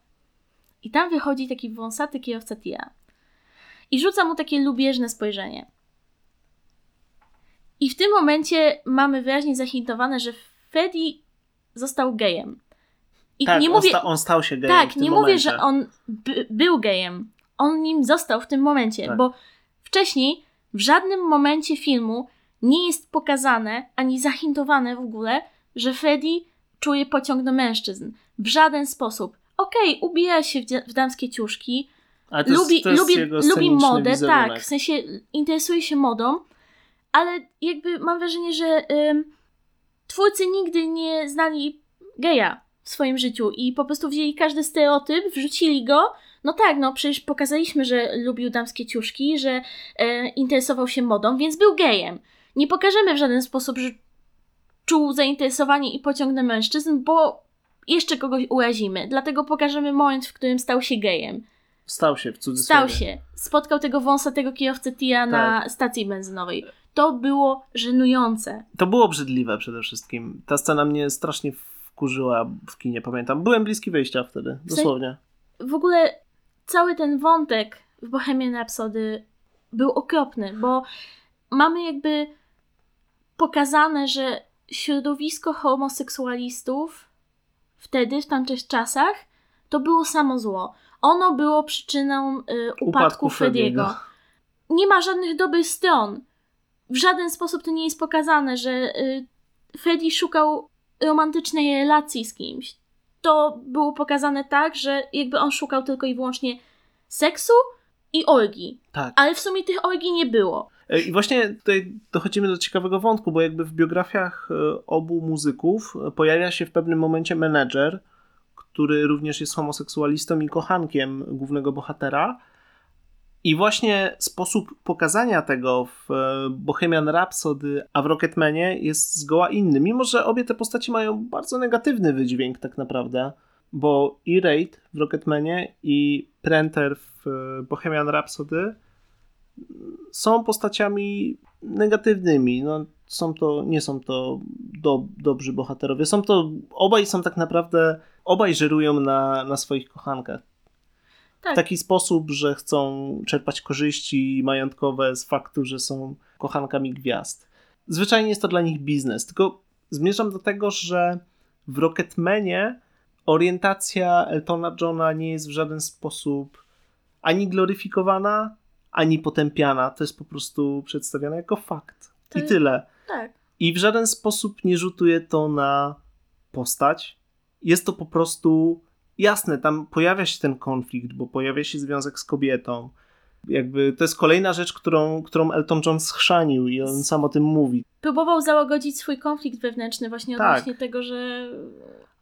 I tam wychodzi taki wąsaty kierowca tira. I rzuca mu takie lubieżne spojrzenie. I w tym momencie mamy wyraźnie zahintowane, że Freddie został gejem. I tak, nie on, mówię, sta, on stał się gejem tak, nie momencie. mówię, że on by, był gejem. On nim został w tym momencie, Tak. bo wcześniej w żadnym momencie filmu nie jest pokazane ani zahintowane w ogóle, że Freddy czuje pociąg do mężczyzn. W żaden sposób. Okej, ubiera się w, w damskie ciuszki, jest, lubi, lubi, modę, wizerunek. tak, w sensie interesuje się modą, ale jakby mam wrażenie, że ym, twórcy nigdy nie znali geja w swoim życiu i po prostu wzięli każdy stereotyp, wrzucili go. No tak, no przecież pokazaliśmy, że lubił damskie ciuszki, że e, interesował się modą, więc był gejem. Nie pokażemy w żaden sposób, że czuł zainteresowanie i pociąg do mężczyzn, bo jeszcze kogoś urazimy. Dlatego pokażemy moment, w którym stał się gejem. Stał się w cudzysłowie. Stał się. Spotkał tego wąsatego kierowcę tira na Tak. stacji benzynowej. To było żenujące. To było obrzydliwe przede wszystkim. Ta scena mnie strasznie wkurzyła w kinie, pamiętam. Byłem bliski wyjścia wtedy, dosłownie. W ogóle cały ten wątek w Bohemian Rhapsody był okropny, bo mamy jakby pokazane, że środowisko homoseksualistów wtedy, w tamtych czasach, to było samo zło. Ono było przyczyną y, upadku, Upadku Frediego. Frediego. Nie ma żadnych dobrych stron. W żaden sposób to nie jest pokazane, że y, Freddy szukał romantycznej relacji z kimś. To było pokazane tak, że jakby on szukał tylko i wyłącznie seksu i orgii. Tak. Ale w sumie tych orgii nie było. E, I właśnie tutaj dochodzimy do ciekawego wątku, bo jakby w biografiach e, obu muzyków e, pojawia się w pewnym momencie menedżer, który również jest homoseksualistą i kochankiem głównego bohatera. I właśnie sposób pokazania tego w Bohemian Rhapsody, a w Rocketmanie jest zgoła inny. Mimo, że obie te postaci mają bardzo negatywny wydźwięk tak naprawdę, bo i Raid w Rocketmanie i Prenter w Bohemian Rhapsody są postaciami negatywnymi. No, są to, nie są to do, dobrzy bohaterowie. Są to, obaj są tak naprawdę, obaj żerują na, na swoich kochankach. Tak. w taki sposób, że chcą czerpać korzyści majątkowe z faktu, że są kochankami gwiazd. Zwyczajnie jest to dla nich biznes, tylko zmierzam do tego, że w Rocketmanie orientacja Eltona Johna nie jest w żaden sposób ani gloryfikowana, ani potępiana. To jest po prostu przedstawiane jako fakt. To I jest- tyle. Tak. I w żaden sposób nie rzutuje to na postać. Jest to po prostu jasne, tam pojawia się ten konflikt, bo pojawia się związek z kobietą. Jakby to jest kolejna rzecz, którą, którą Elton John schrzanił i on sam o tym mówi. Próbował załagodzić swój konflikt wewnętrzny właśnie Tak. odnośnie tego, że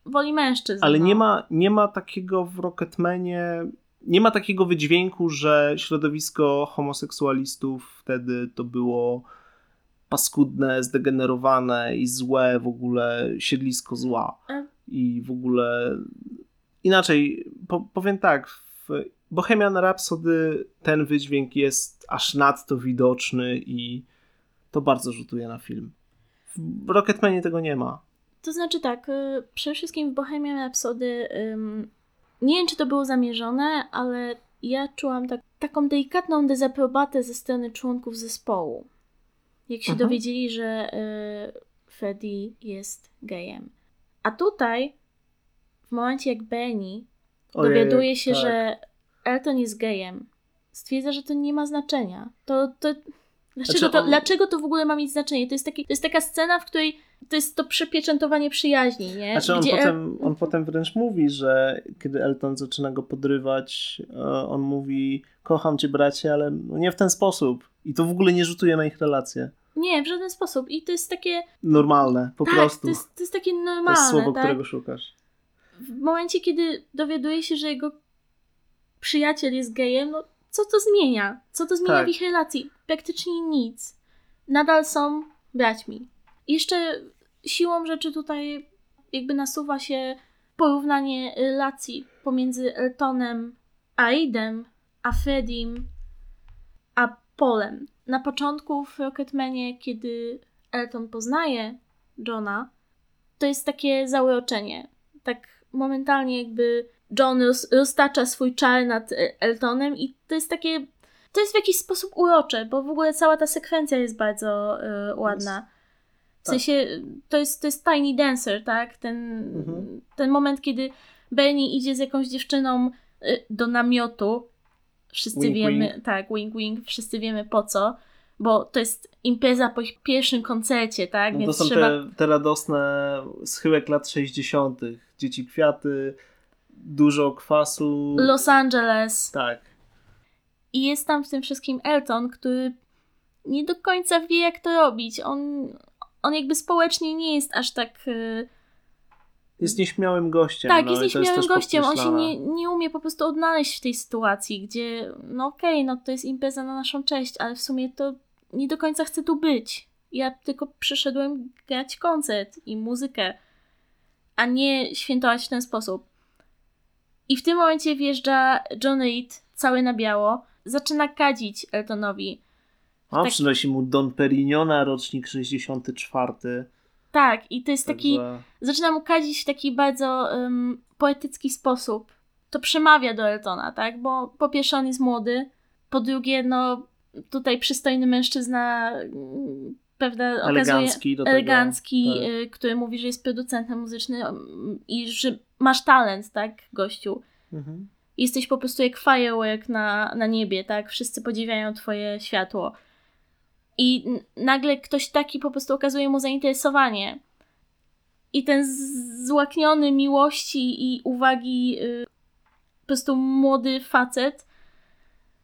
woli mężczyzn. Ale no. nie ma, nie ma takiego w Rocketmanie, nie ma takiego wydźwięku, że środowisko homoseksualistów wtedy to było paskudne, zdegenerowane i złe, w ogóle siedlisko zła. I w ogóle inaczej, po, powiem tak, w Bohemian Rhapsody ten wydźwięk jest aż nadto widoczny i to bardzo rzutuje na film. W Rocketmanie tego nie ma. To znaczy tak, y, przede wszystkim w Bohemian Rhapsody nie wiem, czy to było zamierzone, ale ja czułam tak, taką delikatną dezaprobatę ze strony członków zespołu. Jak się Mhm. dowiedzieli, że y, Freddie jest gejem. A tutaj, w momencie jak Benny Ojej, dowiaduje się, tak. że Elton jest gejem, stwierdza, że to nie ma znaczenia. To, to, dlaczego, Znaczy to, on- dlaczego to w ogóle ma mieć znaczenie? To jest, taki, to jest taka scena, w której to jest to przepieczętowanie przyjaźni, nie? Znaczy on Gdzie El- potem, on potem wręcz mówi, że kiedy Elton zaczyna go podrywać, e, on mówi kocham cię bracie, ale no nie w ten sposób. I to w ogóle nie rzutuje na ich relacje. Nie, w żaden sposób. I to jest takie. Normalne, po tak, prostu. To jest, to jest takie To jest normalne. słowo, tak? którego szukasz. W momencie, kiedy dowiaduje się, że jego przyjaciel jest gejem, no co to zmienia? Co to zmienia Tak. w ich relacji? Praktycznie nic. Nadal są braćmi. Jeszcze siłą rzeczy tutaj jakby nasuwa się porównanie relacji pomiędzy Eltonem Aidem, a Fredim, a Polem. Na początku w Rocketmanie, kiedy Elton poznaje Johna, to jest takie zauroczenie. Tak momentalnie jakby John roz, roztacza swój czar nad e, Eltonem i to jest takie, to jest w jakiś sposób urocze, bo w ogóle cała ta sekwencja jest bardzo e, ładna. W sensie, to jest, to jest Tiny Dancer, tak? Ten, Mhm. ten moment, kiedy Benny idzie z jakąś dziewczyną y, do namiotu. Wszyscy Wink, wiemy, wink. tak, wink wink, wszyscy wiemy po co, bo to jest impreza po ich pierwszym koncercie, tak? No to Więc są trzeba. te, te radosne schyłek lat 60. Dzieci kwiaty, dużo kwasu. Los Angeles. Tak. I jest tam w tym wszystkim Elton, który nie do końca wie, jak to robić. On, on jakby społecznie nie jest aż tak. y, Jest nieśmiałym gościem. Tak, no, jest nieśmiałym też gościem. On się nie, nie umie po prostu odnaleźć w tej sytuacji, gdzie no okej, no to jest impreza na naszą cześć, ale w sumie to nie do końca chcę tu być. Ja tylko przyszedłem grać koncert i muzykę, a nie świętować w ten sposób. I w tym momencie wjeżdża John Reed, cały na biało, zaczyna kadzić Eltonowi. A tak- przynosi mu Don Perignona, rocznik 64. Tak, i to jest taki. Także... zaczyna mu kadzić w taki bardzo um, poetycki sposób. To przemawia do Eltona, tak? Bo po pierwsze on jest młody, po drugie, no tutaj przystojny mężczyzna, mm, prawda, okazuje Elegancki do tego. elegancki, tak. y, który mówi, że jest producentem muzycznym i że masz talent, tak, gościu. Mhm. Jesteś po prostu jak firework na, na niebie, tak? Wszyscy podziwiają twoje światło. I nagle ktoś taki po prostu okazuje mu zainteresowanie. I ten złakniony miłości i uwagi y, po prostu młody facet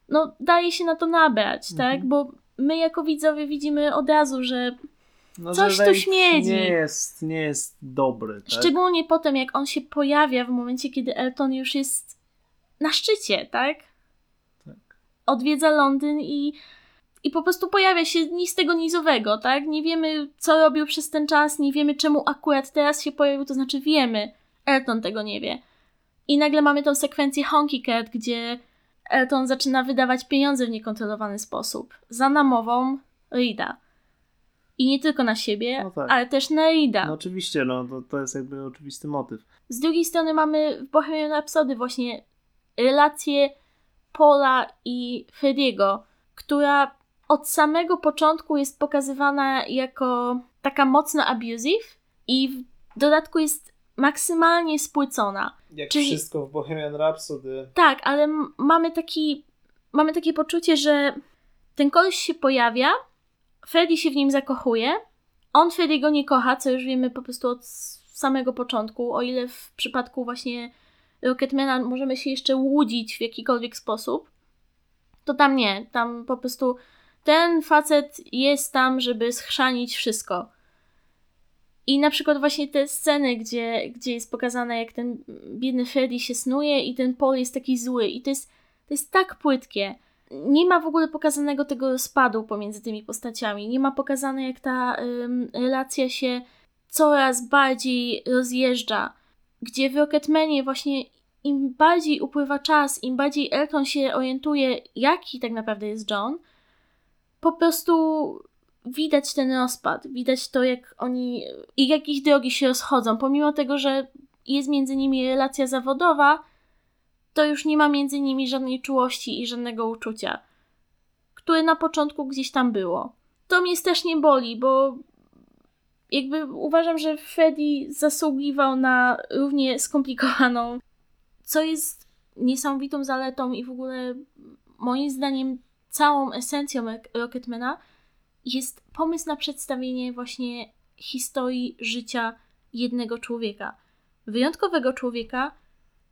no daje się na to nabrać, Mhm. tak? Bo my jako widzowie widzimy od razu, że No, Coś tu śmierdzi. Nie jest, nie jest dobry. Tak? szczególnie potem jak on się pojawia w momencie, kiedy Elton już jest na szczycie, tak? Tak. Odwiedza Londyn i, i po prostu pojawia się ni z tego nizowego, tak? Nie wiemy, co robił przez ten czas, nie wiemy, czemu akurat teraz się pojawił, to znaczy wiemy, Elton tego nie wie. I nagle mamy tą sekwencję Honky Cat, gdzie Elton zaczyna wydawać pieniądze w niekontrolowany sposób. Za namową Rida. I nie tylko na siebie, No tak. ale też na Rida. No oczywiście, no to, to jest jakby oczywisty motyw. Z drugiej strony mamy w Bohemian Rhapsody właśnie relacje Paula i Frediego, która od samego początku jest pokazywana jako taka mocno abusive i w dodatku jest maksymalnie spłycona. Jak Czyli- wszystko w Bohemian Rhapsody. Tak, ale mamy taki mamy takie poczucie, że ten koleś się pojawia, Freddy się w nim zakochuje, on Freddy'ego nie kocha, co już wiemy po prostu od samego początku, o ile w przypadku właśnie Rocketmana możemy się jeszcze łudzić w jakikolwiek sposób, to tam nie, tam po prostu ten facet jest tam, żeby schrzanić wszystko. I na przykład właśnie te sceny, gdzie, gdzie jest pokazane, jak ten biedny Freddy się snuje i ten Paul jest taki zły. I to jest, to jest tak płytkie. Nie ma w ogóle pokazanego tego rozpadu pomiędzy tymi postaciami. Nie ma pokazane, jak ta ym, relacja się coraz bardziej rozjeżdża. Gdzie w Rocketmanie właśnie im bardziej upływa czas, im bardziej Elton się orientuje, jaki tak naprawdę jest John, po prostu widać ten rozpad, widać to, jak oni i jak ich drogi się rozchodzą. Pomimo tego, że jest między nimi relacja zawodowa, to już nie ma między nimi żadnej czułości i żadnego uczucia, które na początku gdzieś tam było. To mnie strasznie boli, bo jakby uważam, że Freddy zasługiwał na równie skomplikowaną, co jest niesamowitą zaletą i w ogóle moim zdaniem całą esencją Rock- Rocketmana jest pomysł na przedstawienie właśnie historii życia jednego człowieka. Wyjątkowego człowieka,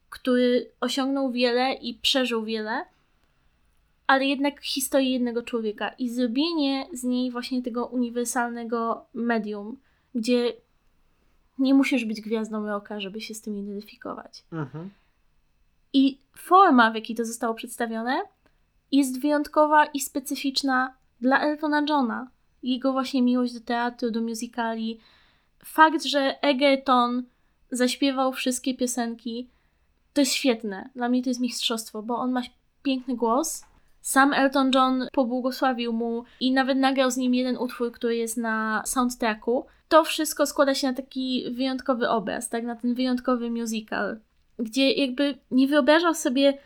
który osiągnął wiele i przeżył wiele, ale jednak historii jednego człowieka i zrobienie z niej właśnie tego uniwersalnego medium, gdzie nie musisz być gwiazdą rocka, żeby się z tym identyfikować. Mhm. I forma, w jakiej to zostało przedstawione, jest wyjątkowa i specyficzna dla Eltona Johna. Jego właśnie miłość do teatru, do musicali. Fakt, że Egerton zaśpiewał wszystkie piosenki, to jest świetne. Dla mnie to jest mistrzostwo, bo on ma piękny głos. Sam Elton John pobłogosławił mu i nawet nagrał z nim jeden utwór, który jest na soundtracku. To wszystko składa się na taki wyjątkowy obraz, tak? Na ten wyjątkowy musical, gdzie jakby nie wyobrażał sobie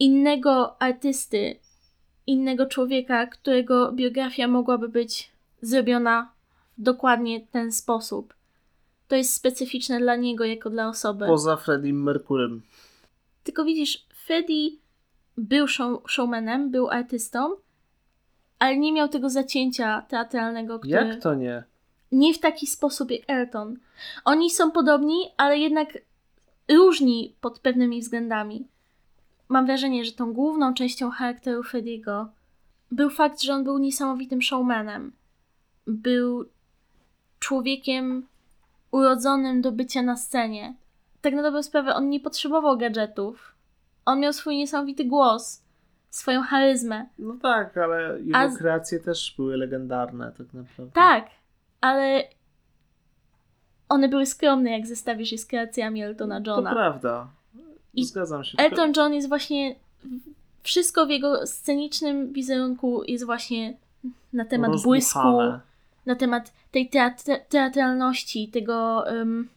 innego artysty, innego człowieka, którego biografia mogłaby być zrobiona w dokładnie ten sposób. To jest specyficzne dla niego jako dla osoby. Poza Freddiem Mercurym. Tylko widzisz, Freddie był show, showmanem, był artystą, ale nie miał tego zacięcia teatralnego, które... Jak to nie? Nie w taki sposób jak Elton. Oni są podobni, ale jednak różni pod pewnymi względami. Mam wrażenie, że tą główną częścią charakteru Frediego był fakt, że on był niesamowitym showmanem. Był człowiekiem urodzonym do bycia na scenie. Tak na dobrą sprawę, on nie potrzebował gadżetów. On miał swój niesamowity głos, swoją charyzmę. No tak, ale jego A kreacje też były legendarne tak naprawdę. Tak, ale one były skromne, jak zestawisz je z kreacjami Eltona To Johna. prawda. I Zgadzam się. Elton John jest właśnie. Wszystko w jego scenicznym wizerunku jest właśnie na temat błysku, Rozdmuchane. na temat tej teatr- teatralności, tego um,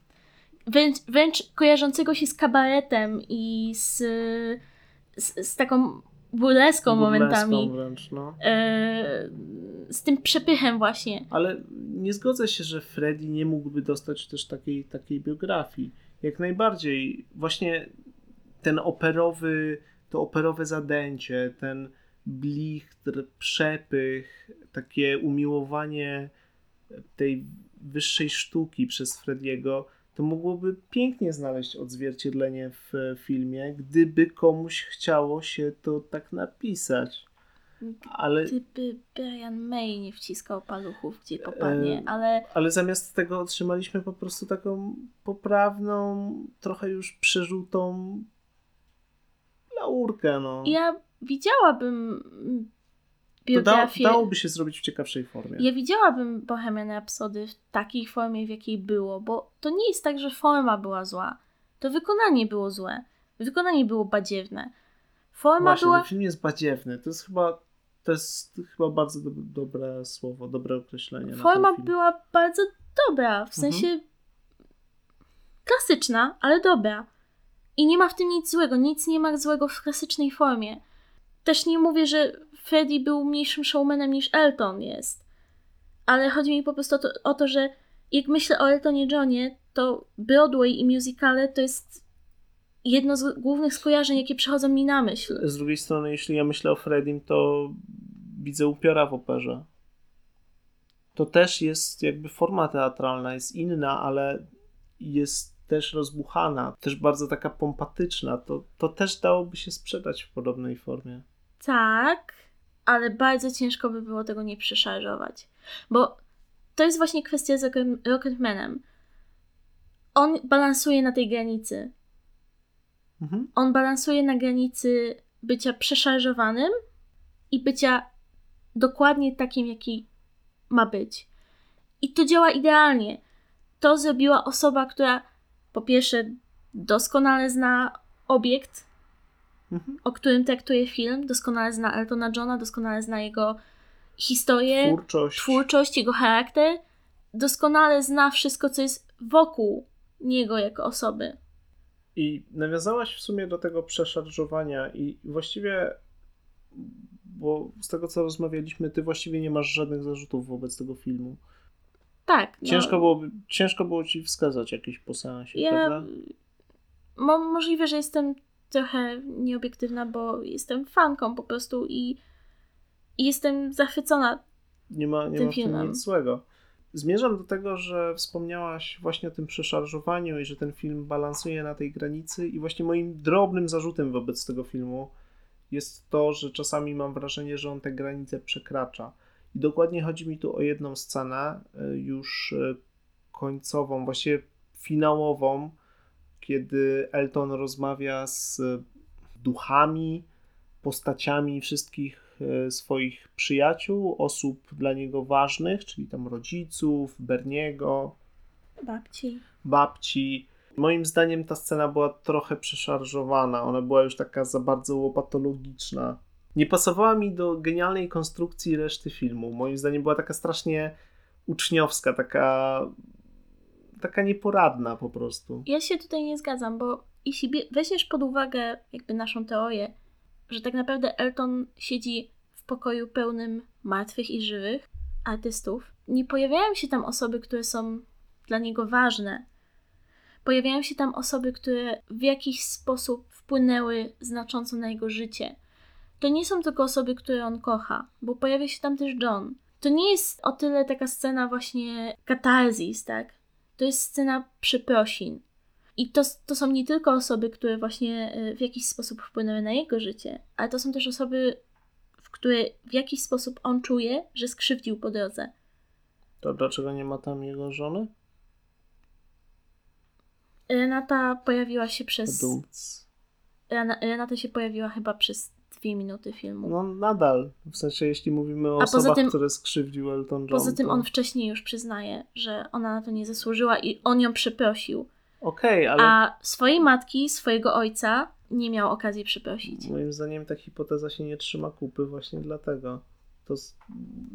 wręcz, wręcz kojarzącego się z kabaretem i z, z, z taką burleską momentami. Wręcz, no. E, z tym przepychem właśnie. Ale nie zgodzę się, że Freddy nie mógłby dostać też takiej, takiej biografii. Jak najbardziej. Właśnie ten operowy, to operowe zadęcie, ten blichtr, przepych, takie umiłowanie tej wyższej sztuki przez Frediego, to mogłoby pięknie znaleźć odzwierciedlenie w filmie, gdyby komuś chciało się to tak napisać. Ale Gdyby Brian May nie wciskał paluchów, gdzie popadnie, E, ale Ale zamiast tego otrzymaliśmy po prostu taką poprawną, trochę już przerzutą laurkę, no. ja widziałabym mm, to da, biografię. dałoby się zrobić w ciekawszej formie. Ja widziałabym Bohemian Rhapsody w takiej formie, w jakiej było, bo to nie jest tak, że forma była zła. To wykonanie było złe. Wykonanie było badziewne. Forma Właśnie, była... ten film jest badziewny. To jest chyba, to jest chyba bardzo do, dobre słowo, dobre określenie. na Forma ten film. była bardzo dobra, w sensie klasyczna, ale dobra. I nie ma w tym nic złego, nic nie ma złego w klasycznej formie. Też nie mówię, że Freddie był mniejszym showmanem niż Elton jest. Ale chodzi mi po prostu o to, o to że jak myślę o Eltonie Johnie, to Broadway i musicale to jest jedno z głównych skojarzeń, jakie przychodzą mi na myśl. Z drugiej strony, jeśli ja myślę o Fredim, to widzę upiora w operze. To też jest jakby forma teatralna, jest inna, ale jest też rozbuchana, też bardzo taka pompatyczna. To, to też dałoby się sprzedać w podobnej formie. Tak, ale bardzo ciężko by było tego nie przeszarżować. Bo to jest właśnie kwestia z Rocketmanem. On balansuje na tej granicy. Mhm. On balansuje na granicy bycia przeszarżowanym i bycia dokładnie takim, jaki ma być. I to działa idealnie. To zrobiła osoba, która po pierwsze doskonale zna obiekt, Mhm. o którym traktuje film, doskonale zna Eltona Johna, doskonale zna jego historię, Twórczość. twórczość, jego charakter, doskonale zna wszystko, co jest wokół niego jako osoby. I nawiązałaś w sumie do tego przeszarżowania i właściwie, bo z tego co rozmawialiśmy, ty właściwie nie masz żadnych zarzutów wobec tego filmu. Tak. no, Ciężko, było, ciężko było ci wskazać jakieś po seansie, Ja, prawda? mo, możliwe, że jestem trochę nieobiektywna, bo jestem fanką po prostu i, i jestem zachwycona. Nie ma, nie tym ma w tym nic złego. Zmierzam do tego, że wspomniałaś właśnie o tym przeszarżowaniu i że ten film balansuje na tej granicy i właśnie moim drobnym zarzutem wobec tego filmu jest to, że czasami mam wrażenie, że on tę granicę przekracza. I dokładnie chodzi mi tu o jedną scenę, y, już y, końcową, właściwie finałową, kiedy Elton rozmawia z duchami, postaciami wszystkich e, swoich przyjaciół, osób dla niego ważnych, czyli tam rodziców, Berniego, Babci. babci. Moim zdaniem ta scena była trochę przeszarżowana, ona była już taka za bardzo łopatologiczna. Nie pasowała mi do genialnej konstrukcji reszty filmu. Moim zdaniem była taka strasznie uczniowska, taka taka nieporadna po prostu. Ja się tutaj nie zgadzam, bo jeśli weźmiesz pod uwagę jakby naszą teorię, że tak naprawdę Elton siedzi w pokoju pełnym martwych i żywych artystów, nie pojawiają się tam osoby, które są dla niego ważne. Pojawiają się tam osoby, które w jakiś sposób wpłynęły znacząco na jego życie. To nie są tylko osoby, które on kocha, bo pojawia się tam też John. To nie jest o tyle taka scena właśnie katarzis, tak? To jest scena przeprosin. I to, to są nie tylko osoby, które właśnie y, w jakiś sposób wpłynęły na jego życie, ale to są też osoby, w które w jakiś sposób on czuje, że skrzywdził po drodze. To dlaczego nie ma tam jego żony? Renata pojawiła się przez. Renata się pojawiła chyba przez dwie minuty filmu. No nadal, w sensie jeśli mówimy o A osobach, tym- które skrzywdził Elton John. Poza tym to... on wcześniej już przyznaje, że ona na to nie zasłużyła i on ją przeprosił. Okej, ale A swojej matki, swojego ojca nie miał okazji przeprosić. moim zdaniem ta hipoteza się nie trzyma kupy właśnie dlatego. To...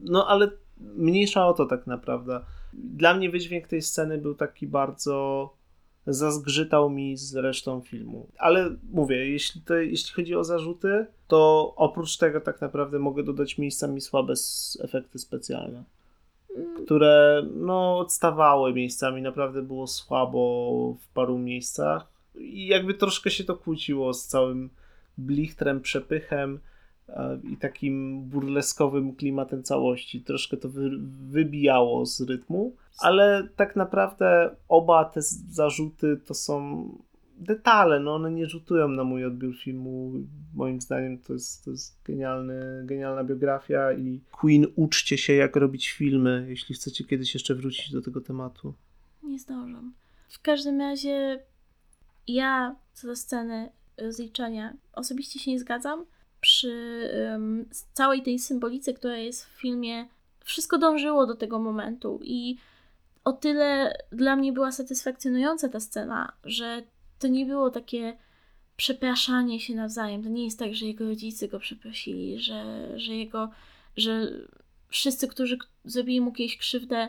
No ale mniejsza o to tak naprawdę. Dla mnie wydźwięk tej sceny był taki bardzo zazgrzytał mi z resztą filmu. Ale mówię, jeśli, to, jeśli chodzi o zarzuty, to oprócz tego tak naprawdę mogę dodać miejscami słabe efekty specjalne. Które no odstawały miejscami, naprawdę było słabo w paru miejscach i jakby troszkę się to kłóciło z całym blichtrem, przepychem i takim burleskowym klimatem całości. Troszkę to wy, wybijało z rytmu, ale tak naprawdę oba te zarzuty to są detale, no one nie rzutują na mój odbiór filmu. Moim zdaniem to jest, to jest genialny, genialna biografia i Queen uczcie się jak robić filmy, jeśli chcecie kiedyś jeszcze wrócić do tego tematu. Nie zdążam. W każdym razie ja co do sceny rozliczania osobiście się nie zgadzam. Przy em, całej tej symbolice, która jest w filmie, wszystko dążyło do tego momentu i o tyle dla mnie była satysfakcjonująca ta scena, że to nie było takie przepraszanie się nawzajem. To nie jest tak, że jego rodzice go przeprosili, że, że jego, że wszyscy, którzy zrobili mu kiedyś krzywdę,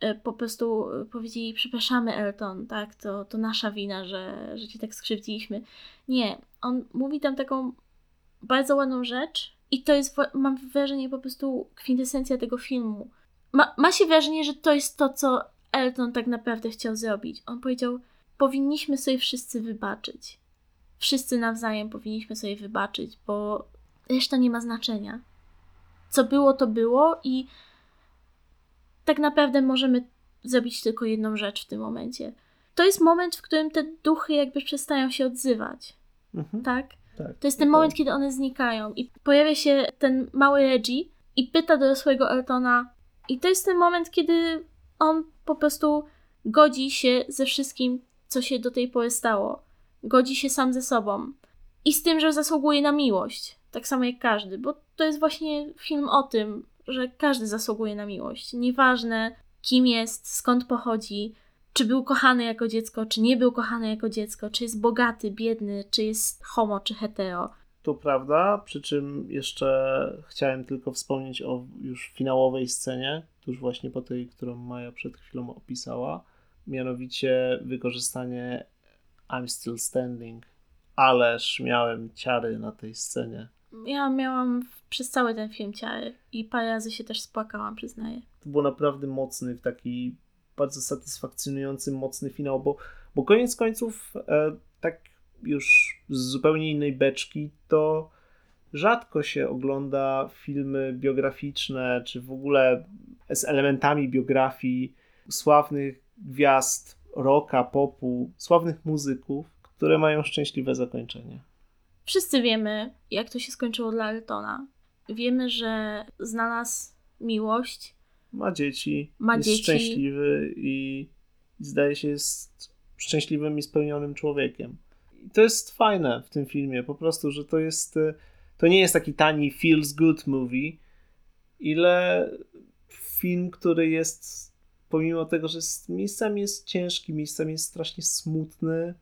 e, po prostu powiedzieli, przepraszamy Elton, tak, to, to nasza wina, że, że cię tak skrzywdziliśmy. Nie, on mówi tam taką bardzo ładną rzecz i to jest, mam wrażenie, po prostu kwintesencja tego filmu. Ma, ma się wrażenie, że to jest to, co Elton tak naprawdę chciał zrobić. On powiedział, powinniśmy sobie wszyscy wybaczyć. Wszyscy nawzajem powinniśmy sobie wybaczyć, bo reszta nie ma znaczenia. Co było, to było i tak naprawdę możemy zrobić tylko jedną rzecz w tym momencie. To jest moment, w którym te duchy jakby przestają się odzywać. Mhm. Tak? Tak. To jest ten moment, kiedy one znikają i pojawia się ten mały Reggie i pyta dorosłego Eltona i to jest ten moment, kiedy on po prostu godzi się ze wszystkim, co się do tej pory stało. Godzi się sam ze sobą. I z tym, że zasługuje na miłość. Tak samo jak każdy, bo to jest właśnie film o tym, że każdy zasługuje na miłość. Nieważne, kim jest, skąd pochodzi, czy był kochany jako dziecko, czy nie był kochany jako dziecko, czy jest bogaty, biedny, czy jest homo, czy hetero. To prawda, przy czym jeszcze chciałem tylko wspomnieć o już finałowej scenie, tuż właśnie po tej, którą Maja przed chwilą opisała, mianowicie wykorzystanie I'm Still Standing. Ależ miałem ciary na tej scenie. Ja miałam przez cały ten film ciary i parę razy się też spłakałam, przyznaję. To było naprawdę mocny, taki bardzo satysfakcjonujący, mocny finał, bo, bo koniec końców, e, tak już z zupełnie innej beczki, to rzadko się ogląda filmy biograficzne, czy w ogóle z elementami biografii sławnych gwiazd rocka, popu, sławnych muzyków, które mają szczęśliwe zakończenie. Wszyscy wiemy, jak to się skończyło dla Eltona. Wiemy, że znalazł miłość. Ma dzieci, Ma jest dzieci. szczęśliwy i zdaje się jest szczęśliwym i spełnionym człowiekiem. I to jest fajne w tym filmie, po prostu, że to jest e, to nie jest taki tani feels good movie, ile film, który jest pomimo tego, że jest, miejscami jest ciężki, miejscami jest strasznie smutny,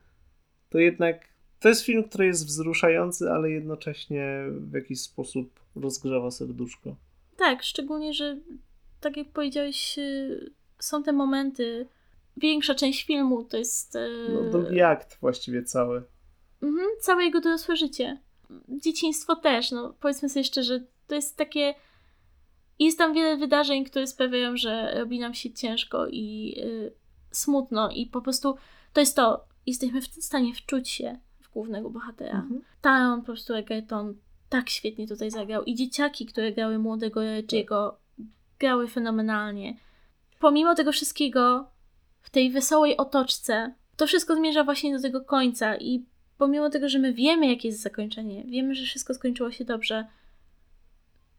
to jednak to jest film, który jest wzruszający, ale jednocześnie w jakiś sposób rozgrzewa serduszko. Tak, szczególnie, że tak jak powiedziałeś, y, są te momenty. Większa część filmu to jest. y, No, drugi akt właściwie cały. Mhm, całe jego dorosłe życie. Dzieciństwo też, no powiedzmy sobie szczerze, to jest takie. Jest tam wiele wydarzeń, które sprawiają, że robi nam się ciężko i y, smutno, i po prostu to jest to. Jesteśmy w stanie wczuć się w głównego bohatera. Mhm. Taron po prostu Egerton tak świetnie tutaj zagrał. I dzieciaki, które grały młodego Reggie'ego, grały fenomenalnie. Pomimo tego wszystkiego, w tej wesołej otoczce, to wszystko zmierza właśnie do tego końca. I pomimo tego, że my wiemy, jakie jest zakończenie, wiemy, że wszystko skończyło się dobrze,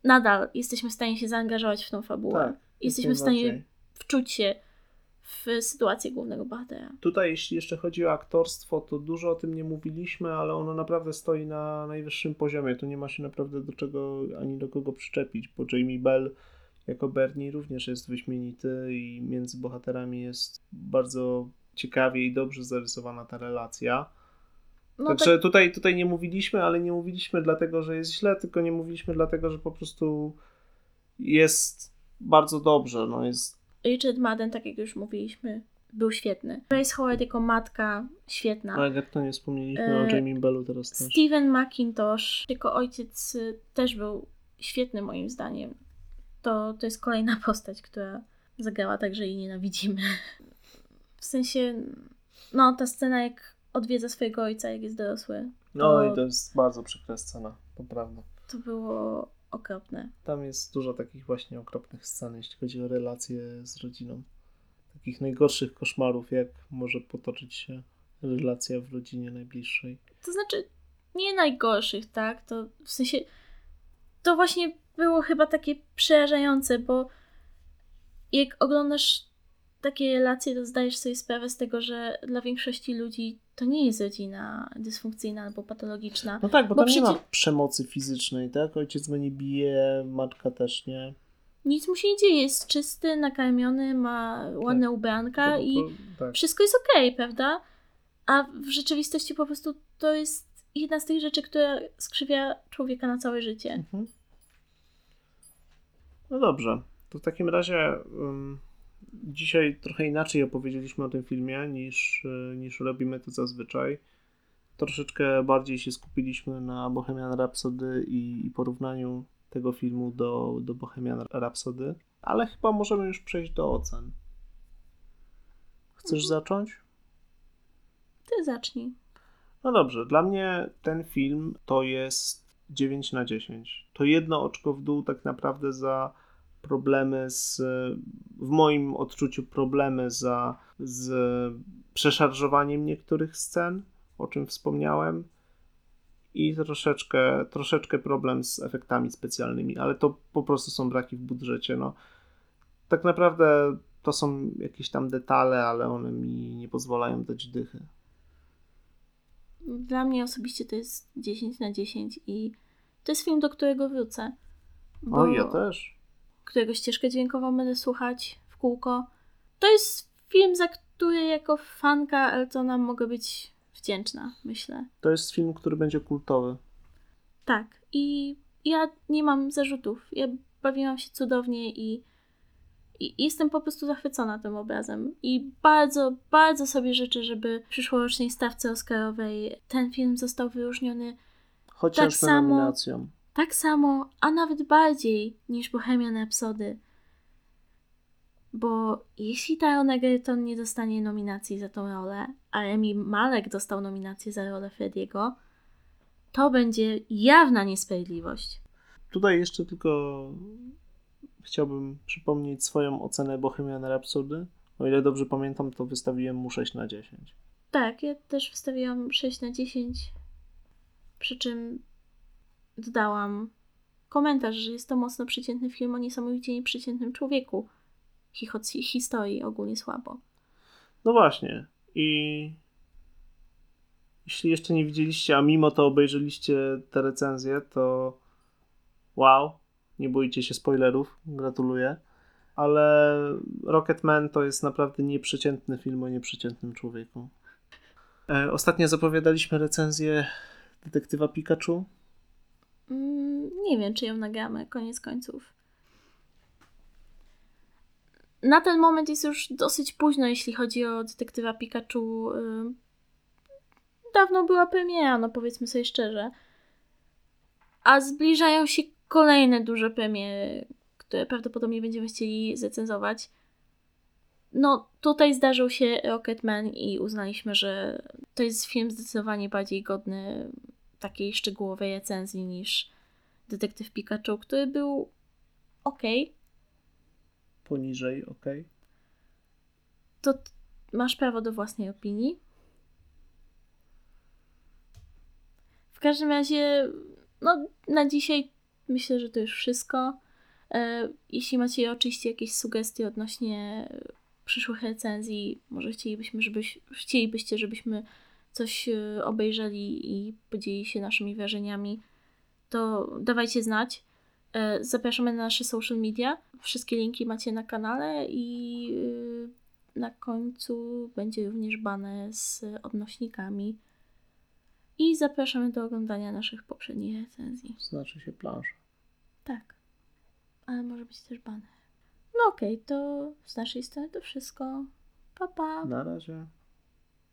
nadal jesteśmy w stanie się zaangażować w tą fabułę. Tak, jesteśmy w stanie wczuć się w sytuację głównego bohatera. Tutaj, jeśli jeszcze chodzi o aktorstwo, to dużo o tym nie mówiliśmy, ale ono naprawdę stoi na najwyższym poziomie. Tu nie ma się naprawdę do czego ani do kogo przyczepić, bo Jamie Bell jako Bernie również jest wyśmienity i między bohaterami jest bardzo ciekawie i dobrze zarysowana ta relacja. No Także tutaj, tutaj nie mówiliśmy, ale nie mówiliśmy dlatego, że jest źle, tylko nie mówiliśmy dlatego, że po prostu jest bardzo dobrze. No jest Richard Madden, tak jak już mówiliśmy, był świetny. Grace Howard jako matka, świetna. No, jak to nie wspomnieliśmy E, o Jamie Bellu teraz też. Steven McIntosh jako ojciec też był świetny moim zdaniem. To, to jest kolejna postać, która zagrała tak, że jej nienawidzimy. W sensie, no ta scena jak odwiedza swojego ojca, jak jest dorosły, No i to jest bardzo przykra scena, to prawda. to było okropne. Tam jest dużo takich właśnie okropnych scen, jeśli chodzi o relacje z rodziną. Takich najgorszych koszmarów, jak może potoczyć się relacja w rodzinie najbliższej. To znaczy, nie najgorszych, tak? To w sensie, to właśnie było chyba takie przerażające, bo jak oglądasz takie relacje, to zdajesz sobie sprawę z tego, że dla większości ludzi to nie jest rodzina dysfunkcyjna albo patologiczna. No tak, bo, Bo tam nie ma przecież- przemocy fizycznej, tak? Ojciec go nie bije, matka też nie. Nic mu się nie dzieje, jest czysty, nakarmiony, ma ładne ubranka To- i to- tak. wszystko jest okej, prawda? A w rzeczywistości po prostu to jest jedna z tych rzeczy, która skrzywia człowieka na całe życie. Mhm. No dobrze, to w takim razie um, Dzisiaj trochę inaczej opowiedzieliśmy o tym filmie niż, e, niż robimy to zazwyczaj. Troszeczkę bardziej się skupiliśmy na Bohemian Rhapsody i, i porównaniu tego filmu do, do Bohemian Rhapsody, ale chyba możemy już przejść do ocen. Chcesz Mhm. zacząć? Ty zacznij. No dobrze, dla mnie ten film to jest 9 na 10. To jedno oczko w dół tak naprawdę za problemy z, w moim odczuciu problemy za, z przeszarżowaniem niektórych scen, o czym wspomniałem i troszeczkę, troszeczkę problem z efektami specjalnymi, ale to po prostu są braki w budżecie. No. Tak naprawdę to są jakieś tam detale, ale one mi nie pozwalają dać dychy. Dla mnie osobiście to jest 10 na 10 i to jest film, do którego wrócę. Bo O, ja też. Którego ścieżkę dźwiękową będę słuchać w kółko. To jest film, za który jako fanka Eltona mogę być wdzięczna, myślę. To jest film, który będzie kultowy. Tak. I ja nie mam zarzutów. Ja bawiłam się cudownie i, i jestem po prostu zachwycona tym obrazem. I bardzo, bardzo sobie życzę, żeby w przyszłorocznej stawce Oscarowej ten film został wyróżniony Chociażby samo- nominacją. Tak samo, a nawet bardziej niż Bohemian Rhapsody. Bo jeśli Taron Egerton nie dostanie nominacji za tą rolę, a Remi Malek dostał nominację za rolę Frediego, to będzie jawna niesprawiedliwość. Tutaj jeszcze tylko chciałbym przypomnieć swoją ocenę Bohemian Rhapsody. O ile dobrze pamiętam, to wystawiłem mu 6 na 10. Tak, ja też wstawiłam 6 na 10, przy czym dodałam komentarz, że jest to mocno przeciętny film o niesamowicie nieprzeciętnym człowieku. Chichot historii ogólnie słabo. No właśnie. I jeśli jeszcze nie widzieliście, a mimo to obejrzeliście te recenzje, to wow, nie bójcie się spoilerów, gratuluję. Ale Rocketman to jest naprawdę nieprzeciętny film o nieprzeciętnym człowieku. E, ostatnio zapowiadaliśmy recenzję Detektywa Pikachu. Mm, nie wiem, czy ją nagramy, koniec końców. Na ten moment jest już dosyć późno, jeśli chodzi o detektywa Pikachu. Ym, Dawno była premiera, no powiedzmy sobie szczerze. A zbliżają się kolejne duże premiery, które prawdopodobnie będziemy chcieli zrecenzować. No, tutaj zdarzył się Rocketman i uznaliśmy, że to jest film zdecydowanie bardziej godny takiej szczegółowej recenzji niż Detektyw Pikachu, który był ok. Poniżej, ok. To masz prawo do własnej opinii. W każdym razie, no na dzisiaj myślę, że to już wszystko. E, Jeśli macie oczywiście jakieś sugestie odnośnie przyszłych recenzji, może chcielibyśmy, żebyś, chcielibyście, żebyśmy coś e, obejrzeli i podzielili się naszymi wrażeniami, to dawajcie znać. E, Zapraszamy na nasze social media. Wszystkie linki macie na kanale i e, na końcu będzie również banner z odnośnikami. I zapraszamy do oglądania naszych poprzednich recenzji. Znaczy się plansza. Tak. Ale może być też banner. No okej, to z naszej strony to wszystko. Pa, pa. Na razie.